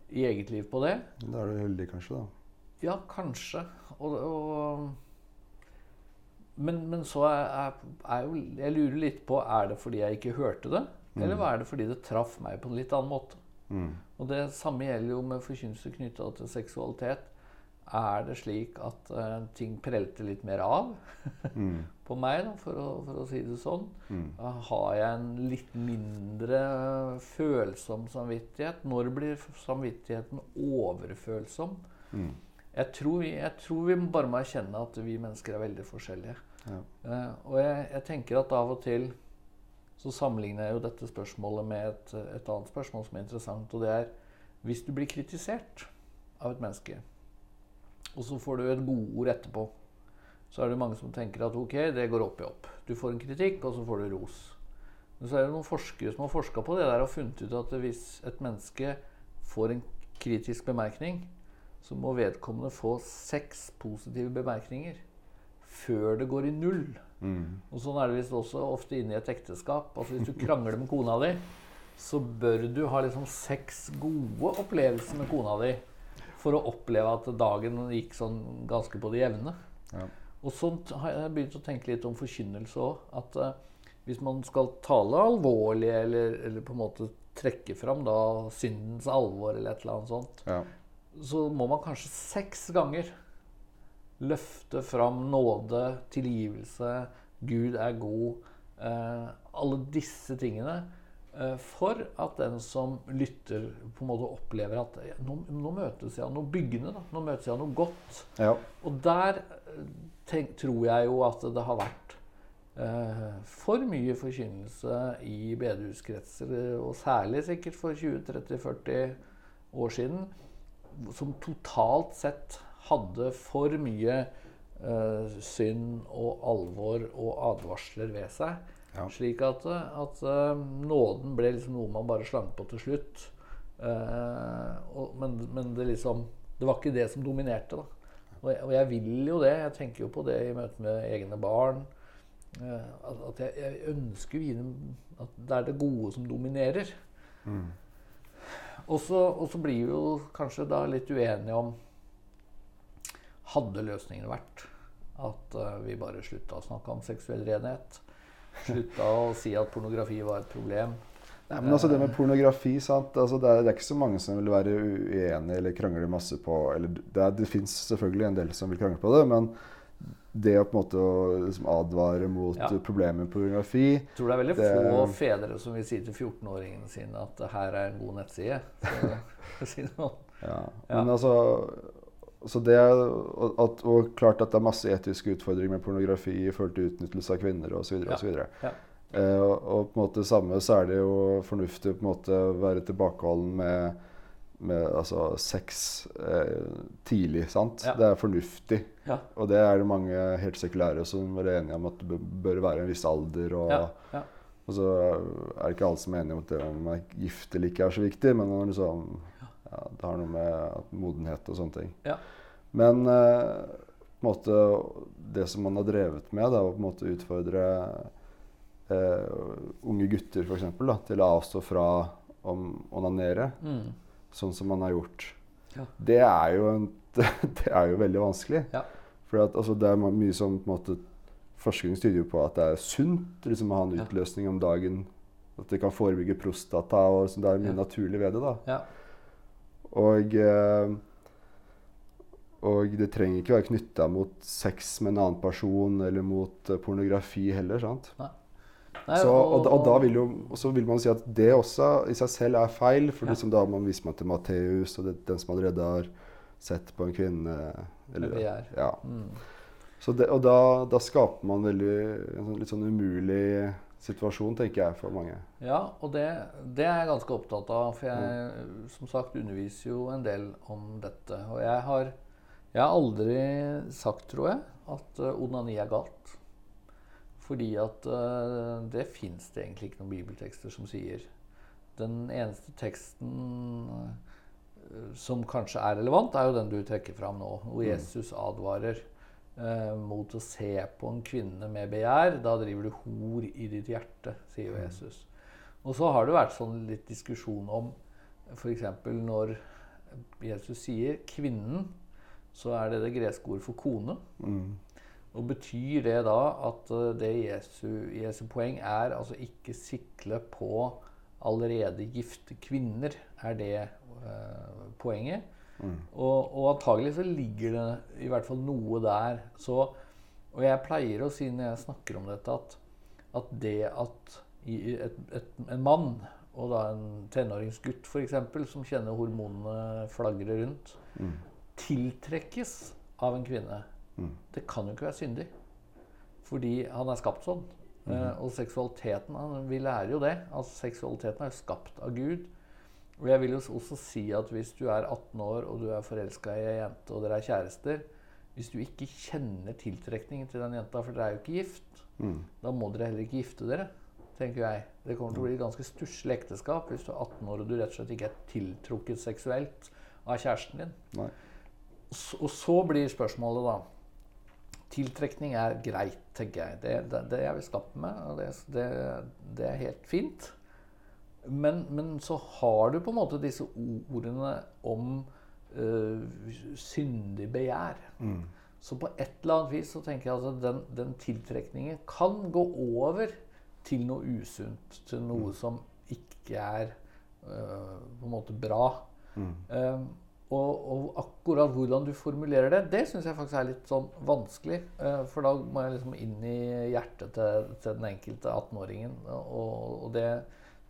i eget liv på det. Da er du heldig, kanskje, da. Ja, kanskje. Og, og men, men så er, er, jo Jeg lurer litt på er det fordi jeg ikke hørte det, eller er det fordi det traff meg på en litt annen måte. Mm. Og det samme gjelder jo med forkynnelse knytta til seksualitet. Er det slik at uh, ting prelte litt mer av Mm. på meg, da, for, å, for å si det sånn? Mm. Har jeg en litt mindre følsom samvittighet? Når blir samvittigheten overfølsom? Jeg tror, vi, jeg tror vi bare må erkjenne at vi mennesker er veldig forskjellige. Ja. Eh, og jeg, jeg tenker at av og til så sammenligner jeg jo dette spørsmålet med et, et annet spørsmål som er interessant, og det er hvis du blir kritisert av et menneske, og så får du et godord etterpå, så er det mange som tenker at ok, det går opp i opp. Du får en kritikk, og så får du ros. Men så er det noen forskere som har forska på det der og funnet ut at hvis et menneske får en kritisk bemerkning, så må vedkommende få seks positive bemerkninger før det går i null. Mm. Og sånn er det visst også ofte inne i et ekteskap. Altså Hvis du krangler med kona di, så bør du ha liksom seks gode opplevelser med kona di for å oppleve at dagen gikk sånn ganske på det jevne. Ja. Og sånt har jeg begynt å tenke litt om forkynnelse òg. At uh, hvis man skal tale alvorlig, eller, eller på en måte trekke fram da syndens alvor, eller et eller annet sånt, Ja. Så må man kanskje seks ganger løfte fram nåde, tilgivelse, Gud er god, eh, alle disse tingene. Eh, for at den som lytter, på en måte opplever at nå, nå møtes jeg av noe byggende. Da. Nå møtes jeg av noe godt. ja. Og der eh, tenk, tror jeg jo at det har vært eh, for mye forkynnelse i bedehuskretser, og særlig sikkert for 20-30-40 år siden, som totalt sett hadde for mye uh, synd og alvor og advarsler ved seg. Ja. Slik at, at uh, nåden ble liksom noe man bare slang på til slutt. Uh, og, men, men det liksom Det var ikke det som dominerte, da. Og jeg, og jeg vil jo det. Jeg tenker jo på det i møte med egne barn. At at jeg, jeg ønsker å gi dem at det er det gode som dominerer. Mm. Og så, blir vi jo kanskje da litt uenige om Hadde løsningen vært at uh, vi bare slutta å snakke om seksuell renhet? Slutta å si at pornografi var et problem? Nei, men altså det med pornografi? Altså det, er, det er ikke så mange som vil være uenige eller krangle masse på eller Det, det fins selvfølgelig en del som vil krangle på det, men det å på en måte liksom advare mot Ja. problemer med pornografi Jeg tror det er veldig Det- få fedre som vil si til 14-åringene sine at det her er en god nettside. Så, si sånn. ja. Ja. Men altså så det og, at, og klart at det er masse etiske utfordringer med pornografi i forhold til utnyttelse av kvinner osv. Ja. osv. Ja. Eh, og, og på en måte samme så er det jo fornuftig å på en måte være tilbakeholden med, med altså, sex eh, tidlig. sant? Ja. Det er fornuftig. Ja. Og det er det mange helt sekulære som er enige om at det bør- være en viss alder. Og, Ja, ja. og så er det ikke alle som er enige om at det om man er gift eller ikke er så viktig, men man liksom, ja, det har noe med modenhet og sånne ting. Ja. Men eh, måte, det som man har drevet med, da, å på en måte utfordre eh, unge gutter for eksempel, da, til å avstå fra å onanere, Mm. Sånn som man har gjort, Ja. det, er jo en, det er jo veldig vanskelig. Ja. For at, altså, det er mye som på en måte, Forskning tyder på at det er sunt liksom, å ha en utløsning om dagen. At det kan forebygge prostata. og så Det er mye Ja. naturlig ved det. da. Ja. Og, eh, og det trenger ikke være knytta mot sex med en annen person eller mot eh, pornografi heller. sant? Nei, Så, og, og da vil jo, så vil man si at det også i seg selv er feil. For liksom da man viser man til Matteus og det, den som allerede har sett på en kvinne Eller. Ja. Mm. Så det, og da, da skaper man veldig, en sånn, litt sånn umulig situasjon, tenker jeg, for mange. Ja, og det, det er jeg ganske opptatt av. For jeg som sagt underviser jo en del om dette. Og jeg har, jeg har aldri sagt, tror jeg, at eh, onani er galt. Fordi at uh, det fins det egentlig ikke noen bibeltekster som sier. Den eneste teksten som kanskje er relevant, er jo den du trekker fram nå. Hvor Jesus advarer uh, mot å se på en kvinne med begjær. Da driver du hor i ditt hjerte, sier jo Jesus. Og så har det vært sånn litt diskusjon om f.eks. når Jesus sier 'kvinnen', så er det det greske ord for kone. Mm. Og betyr det da at uh, det Jesu, Jesu poeng er altså ikke sikle på allerede gifte kvinner? Er det uh, poenget? Mm. Og, og antagelig så ligger det i hvert fall noe der. Så, og jeg pleier å si når jeg snakker om dette, at, at det at i et, et, en mann og da en tenåringsgutt f.eks. som kjenner hormonene flagre rundt, Mm. tiltrekkes av en kvinne, Mm. det kan jo ikke være syndig. Fordi han er skapt sånn. Eh, og seksualiteten han, Vi lærer jo det. Altså Seksualiteten er jo skapt av Gud. Og jeg vil jo også si at hvis du er 18 år og du er forelska i ei jente, og dere er kjærester Hvis du ikke kjenner tiltrekningen til den jenta, for dere er jo ikke gift, Mm. da må dere heller ikke gifte dere, tenker jeg. Det kommer til å bli et ganske stusslig ekteskap hvis du er 18 år og du rett og slett ikke er tiltrukket seksuelt av kjæresten din. Nei. Og så blir spørsmålet, da Tiltrekning er greit, tenker jeg. Det, det, det er vi skapt med, og det, det, det er helt fint. Men, men så har du på en måte disse ordene om øh, syndig begjær. Mm. Så på et eller annet vis så tenker jeg at den, den tiltrekningen kan gå over til noe usunt. Til noe som ikke er øh, på en måte bra. Mm. Um, og, og akkurat hvordan du formulerer det, det syns jeg faktisk er litt sånn vanskelig. Uh, for da må jeg liksom inn i hjertet til, til den enkelte 18-åringen. Og, og det,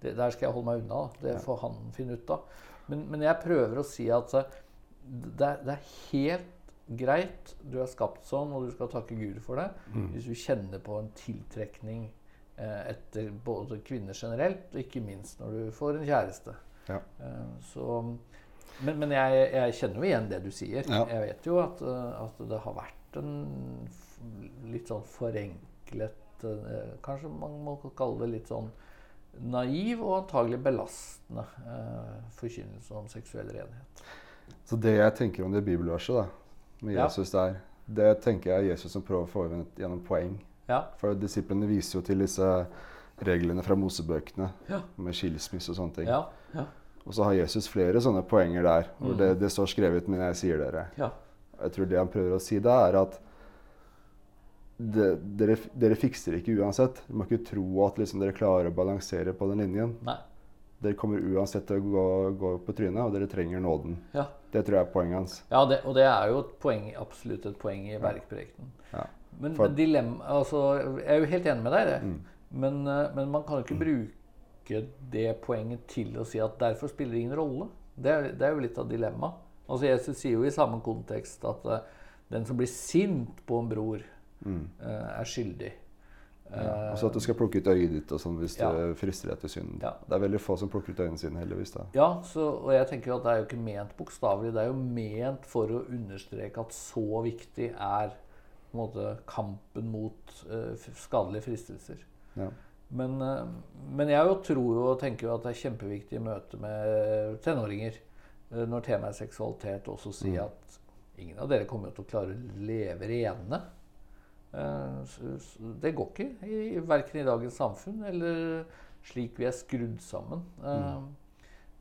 det, der skal jeg holde meg unna. da. Det får han finne ut av. Men, men jeg prøver å si at uh, det, det er helt greit. Du er skapt sånn, og du skal takke Gud for det. Hvis du kjenner på en tiltrekning eh, etter både kvinner generelt, og ikke minst når du får en kjæreste. Ja. Eh, så, men men jeg, jeg kjenner jo igjen det du sier. Ja. Jeg vet jo at, eh, at det har vært en litt sånn forenklet eh, Kanskje man må kalle det litt sånn naiv og antagelig belastende eh, forkynnelse om seksuell renhet. Så det jeg tenker om det bibelverset da, med Ja. Jesus der, det tenker jeg er Jesus som prøver å få gjennom poeng. Ja. For disiplene viser jo til disse reglene fra Mosebøkene Ja. med skilsmisse og sånne ting. Ja. Ja. Og så har Jesus flere sånne poenger der, hvor Mm. det, det står skrevet, men jeg sier dere. ja. Jeg tror det han prøver å si da, er at det, dere, dere fikser ikke uansett. Du må ikke tro at liksom, dere klarer å balansere på den linjen. Nei. Dere kommer uansett til å gå, gå på trynet, og dere trenger nåden. Ja. Det tror jeg er poenget hans. Ja, det, og det er jo et poeng, absolutt et poeng i bergprekenen. Ja. Men, For- men dilemma, altså, jeg er jo helt enig med deg i det. Mm. Men, eh, men man kan jo ikke bruke det poenget til å si at derfor spiller det ingen rolle. Det er, det er jo litt av dilemmaet. Altså, Jesus sier jo i samme kontekst at uh, den som blir sint på en bror, Mm. uh, er skyldig. Ja. altså at du skal plukke ut øyet ditt og sånn hvis Ja. du frister deg til synden. Ja. Det er veldig få som plukker ut øynene sine, heldigvis. da. Ja, så, og jeg tenker jo at det er jo ikke ment bokstavelig. Det er jo ment for å understreke at så viktig er på en måte, kampen mot uh, skadelige fristelser. Ja. Men, eh, men jeg jo tror jo og tenker jo at det er kjempeviktig i møte med tenåringer eh, når temaet er seksualitet, også si Mm. at ingen av dere kommer til å klare å leve rene. Eh, Det går ikke, i, verken i dagens samfunn eller slik vi er skrudd sammen. Mm.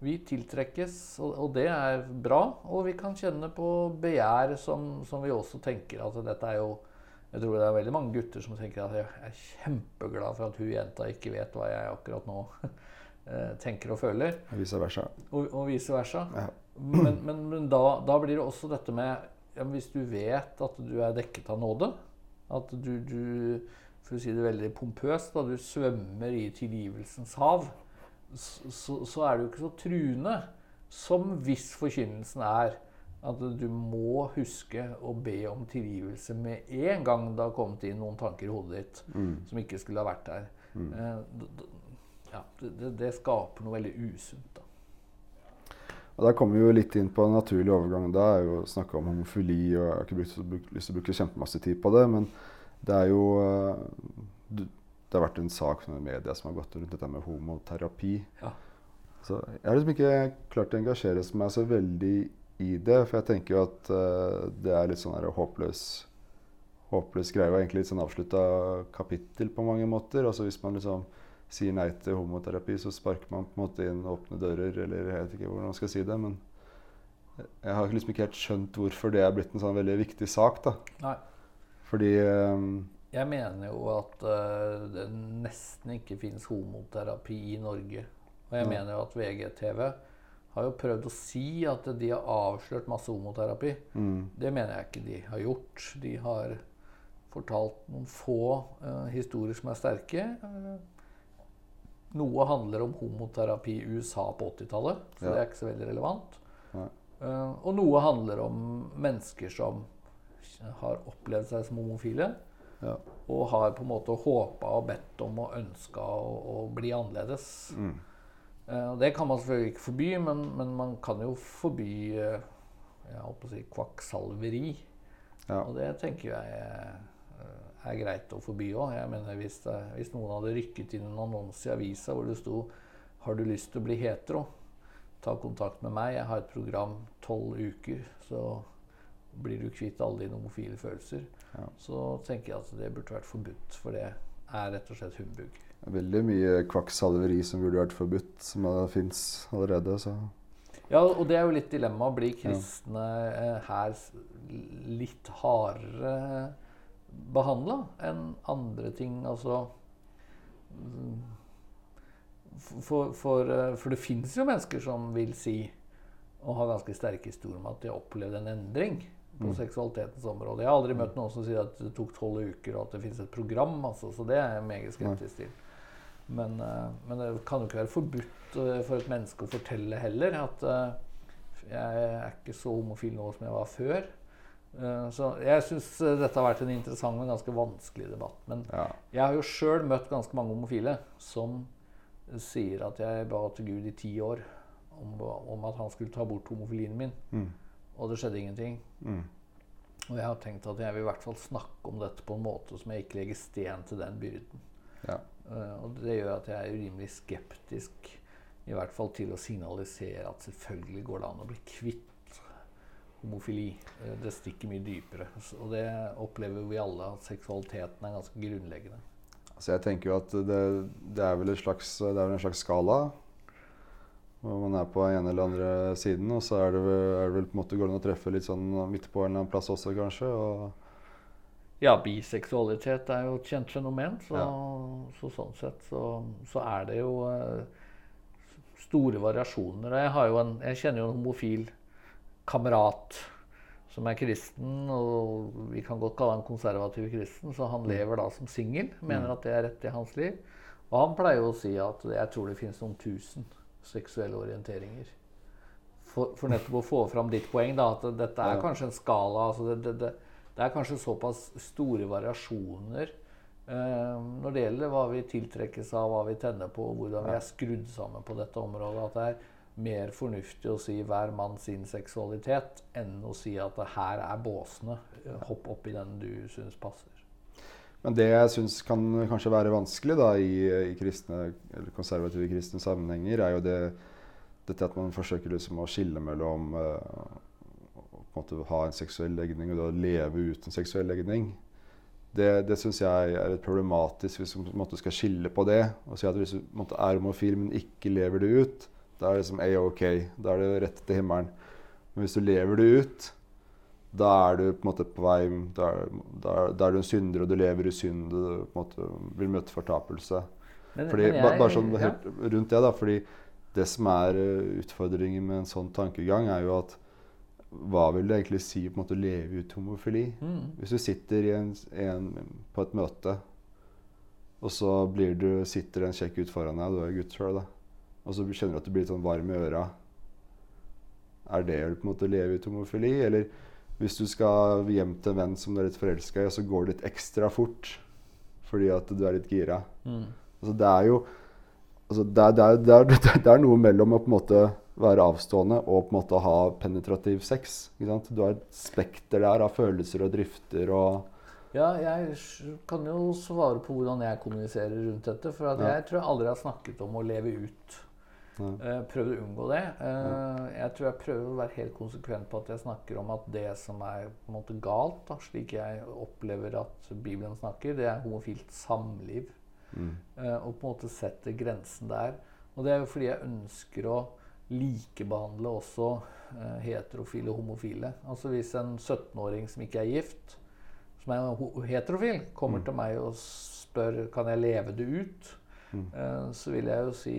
Vi tiltrekkes, og det er bra. Og vi kan kjenne på begjær som, som vi også tenker at dette er jo Jeg tror det er veldig mange gutter som tenker at jeg er kjempeglad for at hun jenta ikke vet hva jeg akkurat nå eh, tenker og føler. Og vice versa. Og, og vice versa. Ja. Men, men, men da, da blir det også dette med ja, Hvis du vet at du er dekket av nåde, at du, du for å si det veldig pompøst, da du svømmer i tilgivelsens hav, så, så, så er du ikke så truende som hvis forkynnelsen er at du må huske å be om tilgivelse med en gang det har kommet inn noen tanker i hodet ditt Mm. som ikke skulle ha vært der. Mm. Eh, ja, det, det, skaper noe veldig usunt. da. Og Der kommer vi jo litt inn på en naturlig overgang. Det er jo snakka om homofili, og jeg har ikke lyst til å bruke kjempemasse tid på det, men det er jo eh, Det har vært en sak i media som har gått rundt dette med homoterapi. Ja. Så jeg har liksom ikke klart å engasjere meg så veldig i det. For jeg tenker jo at uh, det er litt sånn her håpløs, håpløs greie. Og egentlig litt sånn avslutta kapittel på mange måter. Altså hvis man liksom sier nei til homoterapi, så sparker man på en måte inn åpne dører. Eller jeg vet ikke hvordan man skal si det. Men jeg har liksom ikke helt skjønt hvorfor det er blitt en sånn veldig viktig sak. da. Nei. Fordi um, Jeg mener jo at uh, det nesten ikke fins homoterapi i Norge. Og jeg Ja. mener jo at VGTV har jo prøvd å si at de har avslørt masse homoterapi. mm, Det mener jeg ikke de har gjort. De har fortalt noen få uh, historier som er sterke. Eh, noe handler om homoterapi i USA på 80-tallet, så Ja. det er ikke så veldig relevant. Eh, og noe handler om mennesker som har opplevd seg som homofile, ja. og har på en måte håpa og bedt om og ønska å, å bli annerledes. Mm, og det kan man selvfølgelig ikke forby, men, men man kan jo forby eh, jeg å si kvakksalveri. ja. Og det tenker jeg eh, er greit å forby òg. Jeg mener hvis, det, hvis noen hadde rykket inn en annonse i avisa hvor det sto 'Har du lyst til å bli hetero?' Ta kontakt med meg. Jeg har et program tolv uker, så blir du kvitt alle dine homofile følelser. Ja. Så tenker jeg at det burde vært forbudt, for det er rett og slett humbug. Veldig mye kvakksalveri som burde vært forbudt, som fins allerede. Så Ja, og det er jo litt dilemma. Blir kristne ja. her litt hardere behandla enn andre ting? Altså for, for, eh, for det fins jo mennesker som vil si, og har ganske sterke historier om at de har opplevd en endring på Mm. seksualitetens område. Jeg har aldri møtt noen som sier at det tok tolv uker, og at det fins et program. Altså, så det er jeg meget skeptisk til. Men, eh, men det kan jo ikke være forbudt eh, for et menneske å fortelle heller at eh, jeg er ikke så homofil nå som jeg var før. Så jeg syns dette har vært en interessant, men ganske vanskelig debatt. Men ja. jeg har jo sjøl møtt ganske mange homofile som sier at jeg ba til Gud i ti år om, om at han skulle ta bort homofilien min, Mm, og det skjedde ingenting. mm, Og jeg har tenkt at jeg vil i hvert fall snakke om dette på en måte som jeg ikke legger sten til den byrden. ja. Eh, og det gjør at jeg er urimelig skeptisk i hvert fall til å signalisere at selvfølgelig går det an å bli kvitt homofili. Eh, det stikker mye dypere. Og det opplever vi alle, at seksualiteten er ganske grunnleggende. Altså jeg tenker jo at det, det, er vel slags, det er vel en slags skala. Hvor man er på ene eller andre siden. Og så er det, vel, er det vel på en måte går det an å treffe litt sånn midt på en eller annen plass også, kanskje. Og Ja, biseksualitet er jo et kjent fenomen, så, Ja. så sånn sett så, så er det jo uh, store variasjoner. Jeg, har jo en, jeg kjenner jo en homofil kamerat som er kristen, og vi kan godt kalle han konservativ kristen, så han lever da som singel, mener at det er rett i hans liv. Og han pleier jo å si at jeg tror det finnes noen tusen seksuelle orienteringer. For, for nettopp å få fram ditt poeng, da, at dette er kanskje en skala. altså det, det, det, det er kanskje såpass store variasjoner eh, når det gjelder hva vi tiltrekkes av, hva vi tenner på, og hvordan vi er skrudd sammen på dette området. At det er mer fornuftig å si 'hver mann sin seksualitet' enn å si at det her er båsene. Hopp opp i den du syns passer. Men det jeg syns kan kanskje være vanskelig da, i, i kristne, eller konservative kristne sammenhenger, er jo det, dette at man forsøker liksom å skille mellom en måte ha en seksuell legning og da leve ut en seksuell legning. Det, det syns jeg er litt problematisk hvis man måte skal skille på det. Og si at hvis du måte er homofil, men ikke lever det ut, da er det liksom A-OK. Da er det rett til himmelen. Men hvis du lever det ut, da er du på måte på vei Da er, da er, da er du en synder, og du lever i synd. Og du måte vil møte fortapelse. Men, Fordi, men jeg- bare sånn ja. rundt det, da. Fordi det som er eh, utfordringen med en sånn tankegang, er jo at hva vil det egentlig si på en måte å leve ut homofili? Mm. Hvis du sitter i en, en, på et møte, og så blir du, sitter en kjekk ut foran deg, du er gutt sjøl. Og så kjenner du at du blir litt sånn varm i øra. Er det på en måte å leve ut homofili? Eller hvis du skal hjem til en venn som du er litt forelska i, og så går det litt ekstra fort fordi at du er litt gira. Mm. Altså, det er jo altså, det, er, det, er, det, er, det er noe mellom å på en måte være avstående og på en måte ha penetrativ sex. Ikke sant? Du har et spekter der av følelser og drifter og Ja, jeg kan jo svare på hvordan jeg kommuniserer rundt dette. For at Ja. jeg tror jeg aldri har snakket om å leve ut. Nei. Eh, prøvd å unngå det. Eh, jeg tror jeg prøver å være helt konsekvent på at jeg snakker om at det som er på en måte galt, da, slik jeg opplever at Bibelen snakker, det er homofilt samliv. Mm. Eh, og på en måte setter grensen der. Og det er jo fordi jeg ønsker å likebehandle også eh, heterofile og homofile. Altså hvis en 17-åring som ikke er gift, som er heterofil, kommer Mm. til meg og spør kan jeg leve det ut, Mm. eh, så vil jeg jo si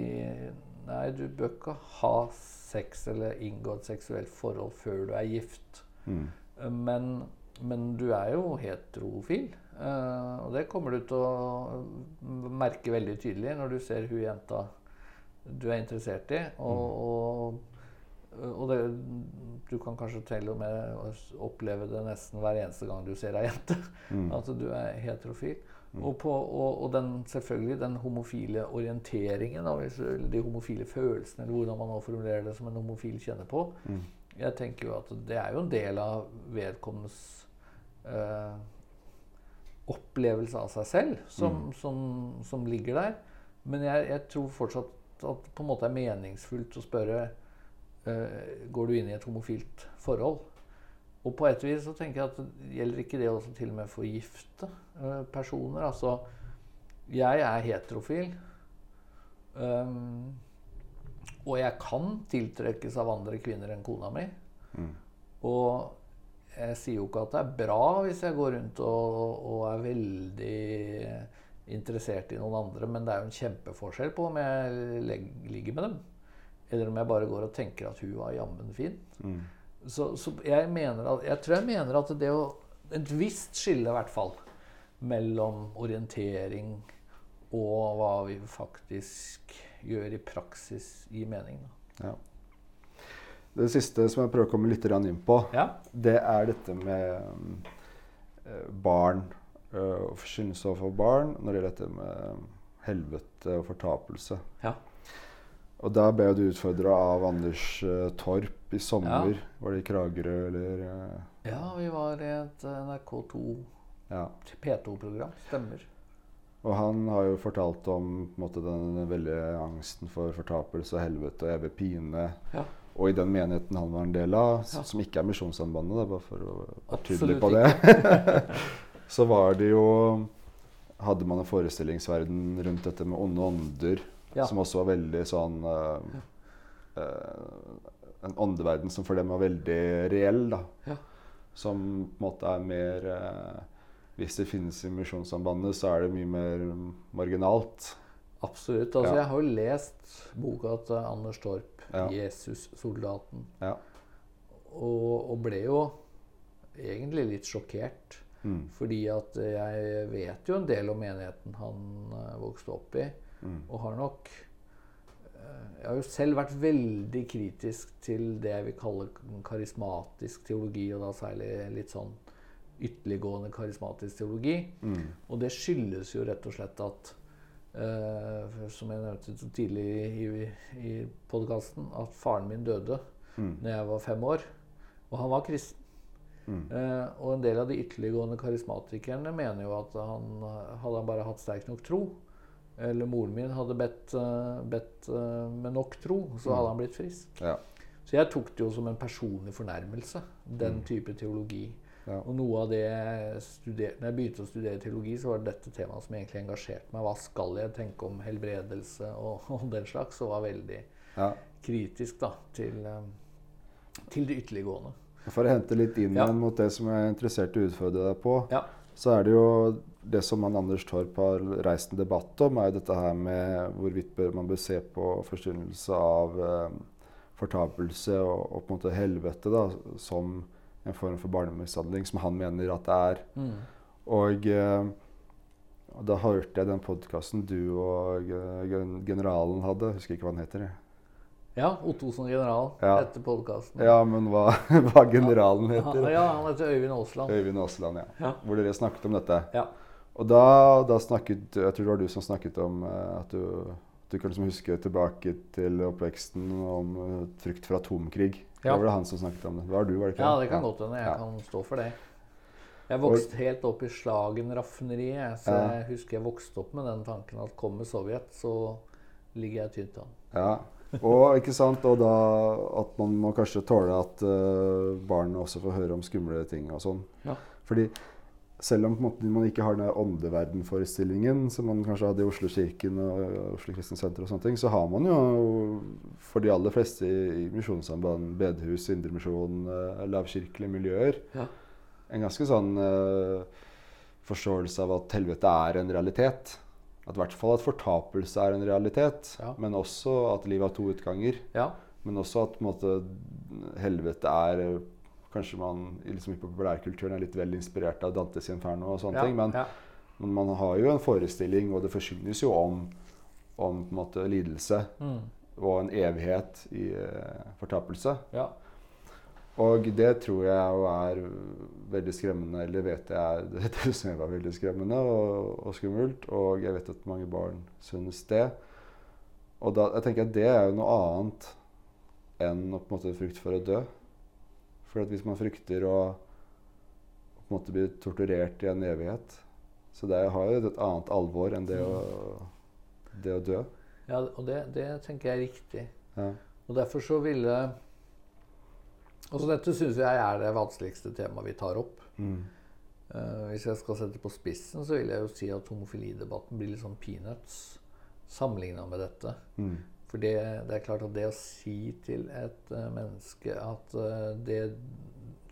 nei, du bør ikke ha sex eller inngå et seksuelt forhold før du er gift. Mm. Eh, Men, men du er jo heterofil. eh, og det kommer du til å merke veldig tydelig når du ser hun jenta du er interessert i. Og, og, og det, du kan kanskje til og med oppleve det nesten hver eneste gang du ser ei jente. Mm. At du er heterofil. Og, på, og, og den, selvfølgelig den homofile orienteringen, de homofile følelsene, eller hvordan man nå formulerer det som en homofil kjenner på. Mm. Jeg tenker jo at det er jo en del av vedkommendes eh, opplevelse av seg selv som, som, som ligger der. Men jeg, jeg tror fortsatt at det på en måte er meningsfullt å spørre uh, Går du inn i et homofilt forhold. Og på et vis så tenker jeg at gjelder ikke det også til og med for gifte uh, personer. Altså, jeg er heterofil. Um, og jeg kan tiltrekkes av andre kvinner enn kona mi. Mm. Og jeg sier jo ikke at det er bra hvis jeg går rundt og, og er veldig interessert i noen andre, men det er jo en kjempeforskjell på om jeg ligger med dem, eller om jeg bare går og tenker at hun var jammen fin. Mm. Så, så jeg, mener at, jeg tror jeg mener at det å Et visst skille, i hvert fall, mellom orientering og hva vi faktisk gjør i praksis, gir mening. Ja. Det siste som jeg prøver å komme litt inn på, Ja. det er dette med eh, barn og forkynnelse overfor barn når det gjelder dette med helvete og fortapelse. Ja. Og da ble du utfordra av Anders uh, Torp i sommer. Ja. Var det i Kragerø eller Uh, ja, vi var i et NRK2 Ja. P2-program. Stemmer. Og han har jo fortalt om måte, den veldige angsten for fortapelse og helvete og evig pine. Ja. Og i den menigheten han var en del av, som ikke er Misjonssambandet, bare for å være tydelig på det, så var det jo Hadde man en forestillingsverden rundt dette med onde ånder, Ja. som også var veldig sånn uh, uh, En åndeverden som for dem var veldig reell, da. Ja. Som på en måte er mer uh, Hvis det finnes i Misjonssambandet, så er det mye mer marginalt. Absolutt. Altså, Ja. Jeg har jo lest boka til Anders Torp, Ja. 'Jesus-soldaten', Ja. og, og ble jo egentlig litt sjokkert. Mm. Fordi at jeg vet jo en del om menigheten han eh, vokste opp i, Mm. og har nok eh, Jeg har jo selv vært veldig kritisk til det jeg vil kalle karismatisk teologi, og da særlig litt sånn ytterliggående karismatisk teologi. Mm. Og det skyldes jo rett og slett at Uh, Som jeg nevnte tidlig i, i podkasten, at faren min døde Mm. når jeg var fem år. Og han var kristen. Mm. Eh, og en del av de ytterliggående karismatikerne mener jo at han hadde han bare hatt sterk nok tro, eller moren min hadde bedt, eh, bedt eh, med nok tro, så Mm. hadde han blitt frisk. Ja. Så jeg tok det jo som en personlig fornærmelse, den Mm. type teologi. Ja. Og noe av det jeg studerte, når jeg begynte å studere teologi, så var det dette temaet som egentlig engasjerte meg. Hva skal jeg tenke om helbredelse og, og den slags? Og var veldig ja. kritisk da, til, eh, til det ytterliggående. For å hente litt inn igjen mot det som jeg er interessert i å utfordre deg på, Ja. så er det jo det som han Anders Torp har reist en debatt om, er jo dette her med hvorvidt man bør se på forstyrrelse av eh, fortapelse og, og på en måte helvete da, som en form for barnemishandling, som han mener at det er. Mm. Og, eh, og da hørte jeg den podkasten du og eh, generalen hadde. Jeg husker ikke hva han heter. jeg. Ja, Ottosen general Ja. etter podkasten. Ja, men hva, hva generalen heter? Ja, han heter Øyvind Aasland. Øyvind Aasland, ja. Ja. Hvor dere snakket om dette. Ja. Og da, da snakket Jeg tror det var du som snakket om eh, at du, du kan liksom huske tilbake til oppveksten om eh, frykt for atomkrig. Ja. Da var det han som snakket om det. Det var du, var det ikke? Ja, det kan godt hende. Jeg Ja. kan stå for det. Jeg vokste helt opp i Slagen-raffineriet, så jeg husker jeg vokste opp med den tanken at kommer Sovjet, så ligger jeg tynt an. Ja. Og, ikke sant? og da at man må kanskje tåle at uh, barn også får høre om skumle ting og sånn. Ja. Fordi selv om måte, man ikke har den åndeverdenforestillingen som man kanskje hadde i Oslo kirken og Oslo Kristne Senter, og sånne ting, så har man jo for de aller fleste i, i misjonssamband, bedehus, indremisjon, uh, lavkirkelige miljøer Ja. en ganske sånn uh, forståelse av at helvete er en realitet. At i hvert fall at fortapelse er en realitet, Ja. men også at livet har to utganger. Ja. Men også at måte, helvete er eh, Kanskje man liksom, i populærkulturen er litt vel inspirert av Dantes Inferno og sånne ja. ting. Men, men man har jo en forestilling, og det forsynes jo om, om måte, lidelse Mm. og en evighet i uh, fortapelse. ja. Og det tror jeg jo er veldig skremmende, eller vet jeg det, det som var veldig skremmende og, og skummelt. Og jeg vet at mange barn synes det. Og da, jeg tenker at det er jo noe annet enn å på en måte frykte for å dø. For at hvis man frykter å på en måte bli torturert i en evighet Så det har jo et annet alvor enn det å, det å dø. ja og det, det tenker jeg er riktig. Ja. Og derfor så ville Altså dette syns jeg er det vanskeligste temaet vi tar opp. Mm. Uh, hvis jeg skal sette på spissen, så vil jeg jo si at homofilidebatten blir litt sånn peanuts sammenligna med dette. Mm. For det, det er klart at det å si til et uh, menneske at uh, det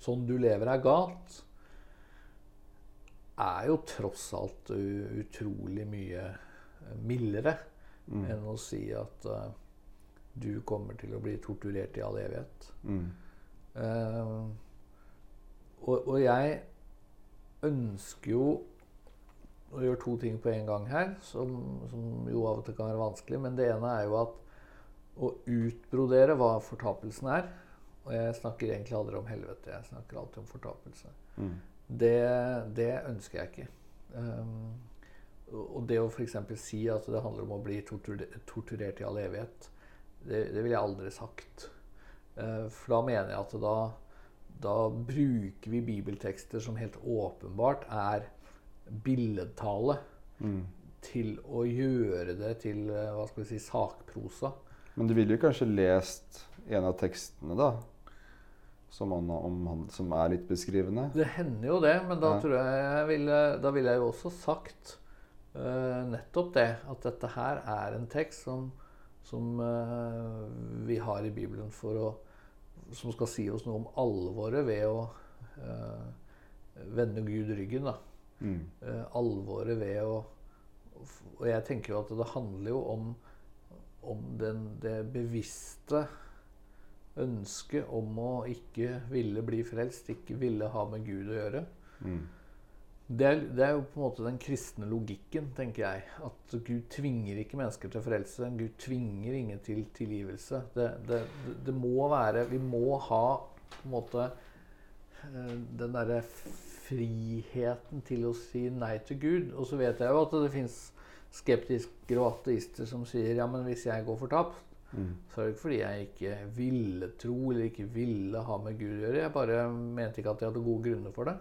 sånn du lever, er galt, er jo tross alt utrolig mye mildere Mm. enn å si at du kommer til å bli torturert i all evighet. Mm. Eh, og, og jeg ønsker jo å gjøre to ting på en gang her, som, som jo av og til kan være vanskelig. Men det ene er jo at å utbrodere hva fortapelsen er Og jeg snakker egentlig aldri om helvete, jeg snakker alltid om fortapelse. Mm. Det, det ønsker jeg ikke. Um, og det å f.eks. si at det handler om å bli tortur torturert i all evighet, det, det ville jeg aldri sagt. Eh, for da mener jeg at da, da bruker vi bibeltekster som helt åpenbart er billedtale, Mm. til å gjøre det til eh, hva skal vi si, sakprosa. Men du ville jo kanskje lest en av tekstene, da? Som, han, om han, som er litt beskrivende? Det hender jo det, men da Ja. tror jeg jeg ville, da ville jeg jo også sagt uh, nettopp det. At dette her er en tekst som, som eh, vi har i Bibelen for å Som skal si oss noe om alvoret ved å eh, vende Gud ryggen. da. Mm. Eh, alvoret ved å Og jeg tenker jo at det handler jo om, om den, det bevisste ønsket om å ikke ville bli frelst, ikke ville ha med Gud å gjøre. Mm. Det er, det er jo på en måte den kristne logikken, tenker jeg. At Gud tvinger ikke mennesker til frelse. Gud tvinger ingen til tilgivelse. Det, det, det, må være Vi må ha på en måte eh, den derre friheten til å si nei til Gud. Og så vet jeg jo at det fins skeptiske og ateister som sier ja, men hvis jeg går fortapt, Mm. så er det ikke fordi jeg ikke ville tro eller ikke ville ha med Gud å gjøre. Jeg bare mente ikke at jeg hadde gode grunner for det.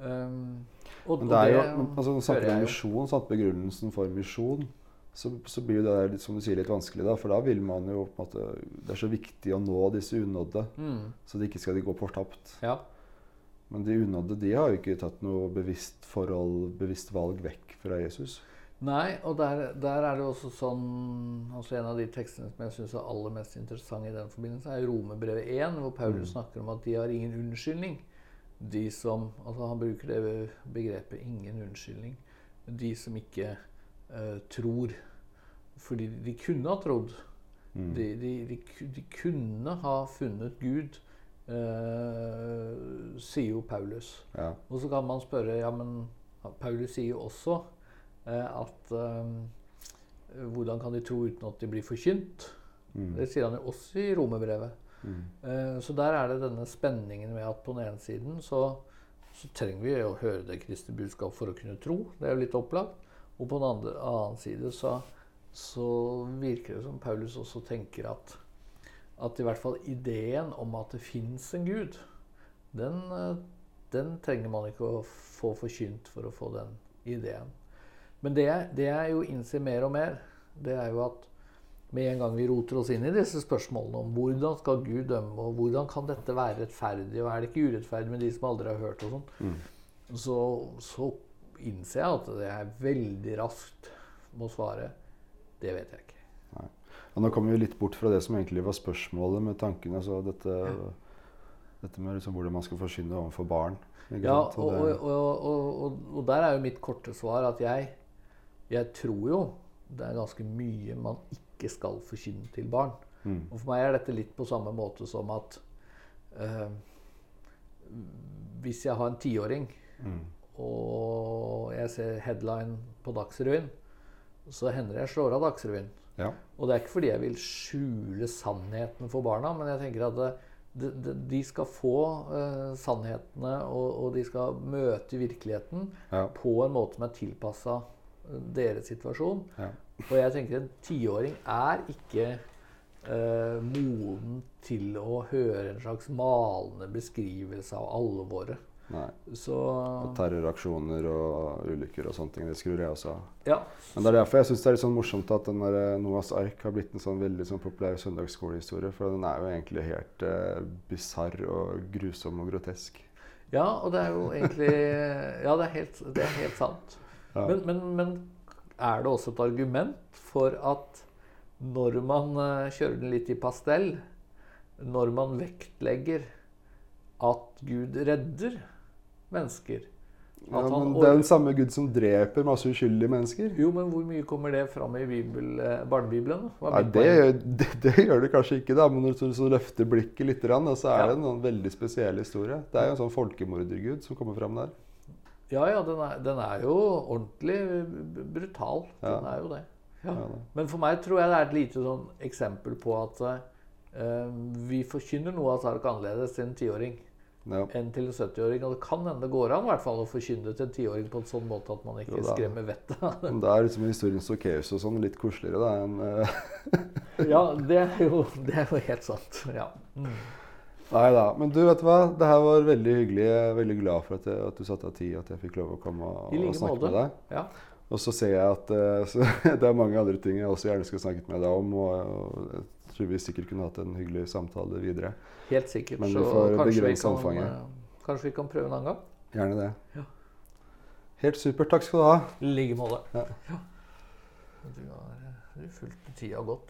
Um, og, Men det er jo, altså, når snakker om jeg misjon, sant, begrunnelsen for misjon, så, så blir det der, litt, som du sier, litt vanskelig. da, For da vil man jo på en måte Det er så viktig å nå disse unådde, Mm, så de ikke skal de gå fortapt. ja. Men de unådde de har jo ikke tatt noe bevisst forhold, bevisst valg vekk fra Jesus. Nei, og der, der er det også sånn altså En av de tekstene som jeg syns er aller mest interessant i den forbindelse, er Romebrevet 1, hvor Paulus Mm. snakker om at de har ingen unnskyldning. De som altså Han bruker det begrepet 'ingen unnskyldning'. De som ikke uh, tror. Fordi de kunne ha trodd. Mm. De, de, de, de kunne ha funnet Gud, uh, sier jo Paulus. Ja. Og så kan man spørre ja, men Paulus sier jo også uh, at hvordan kan de tro uten at de blir forkynt? Mm. Det sier han jo også i romerbrevet. Mm. Eh, så der er det denne spenningen med at på den ene siden så, så trenger vi å høre det kristne budskap for å kunne tro. Det er jo litt opplagt. Og på den andre, annen side så, så virker det som Paulus også tenker at at i hvert fall ideen om at det fins en gud, den, eh, den trenger man ikke å få forkynt for å få den ideen. Men det, det jeg jo innser mer og mer, det er jo at med en gang vi roter oss inn i disse spørsmålene om hvordan skal Gud dømme, og hvordan kan dette være rettferdig, og er det ikke urettferdig med de som aldri har hørt, og sånn, så, så innser jeg at det er veldig raskt må svare det vet jeg ikke. Og nå kommer vi litt bort fra det som egentlig var spørsmålet med tankene. Altså dette, dette med liksom hvordan man skal forsyne overfor barn. Ja, sant? og, og, og, og, og der er jo mitt korte svar at jeg, jeg tror jo det er ganske mye man ikke skal forkynne til barn. Mm. Og for meg er dette litt på samme måte som at eh, hvis jeg har en tiåring, Mm. og jeg ser headline på Dagsrevyen, så hender jeg slår av Dagsrevyen. Ja. Og det er ikke fordi jeg vil skjule sannheten for barna, men jeg tenker at det, de, de, de skal få uh, sannhetene, og, og de skal møte virkeligheten Ja. på en måte som er tilpassa deres situasjon. Ja. Og jeg tenker en tiåring er ikke eh, moden til å høre en slags malende beskrivelse av alvoret. Nei. Så Og terroraksjoner og ulykker og sånne ting. Det skrur jeg også av. ja. Men det er derfor jeg syns det er litt sånn morsomt at den der Noas Noahs ark har blitt en sånn veldig sånn populær søndagsskolehistorie. For den er jo egentlig helt eh, bisarr og grusom og grotesk. ja, og det er jo egentlig Ja, det er helt, det er helt sant. Ja. Men, men, men er det også et argument for at når man eh, kjører den litt i pastell, når man vektlegger at Gud redder mennesker Ja, men det er den samme Gud som dreper masse uskyldige mennesker. Jo, men hvor mye kommer det fram i bibel, eh, barnebibelen? Nei, det, det, det gjør det kanskje ikke, da, men når du så løfter blikket litt, så er Ja. det en sånn veldig spesiell historie. Det er jo en sånn folkemordergud som kommer fram der. Ja, ja, den er, den er jo ordentlig brutal. Den Ja. er jo det. Ja. Men for meg tror jeg det er et lite sånn eksempel på at uh, vi forkynner noe av sak annerledes til en tiåring Ja. enn til en 70-åring. Og det kan hende det går an i hvert fall å forkynne til en tiåring på en sånn måte at man ikke Jo skremmer vettet av det. Men er liksom historien Sokkeus og sånn litt koseligere da, enn uh... Ja, det er jo, det er jo helt sant. Ja. Mm. Nei da. Men du, vet du hva? Det her var veldig hyggelig. Jeg er veldig glad for at, jeg, at du satte av tid, at jeg fikk lov å komme og, like og snakke måte. med deg. Ja. Og så ser jeg at eh, så, det er mange andre ting jeg også gjerne skulle snakket med deg om. Og, og jeg tror vi sikkert kunne hatt en hyggelig samtale videre. Helt sikkert. Men vi får begrense omfanget. eh, kanskje vi kan prøve en annen gang? Gjerne det. Ja. Helt supert. Takk skal du ha. I like måte. Ja. Ja. Du har du fulgt tida godt.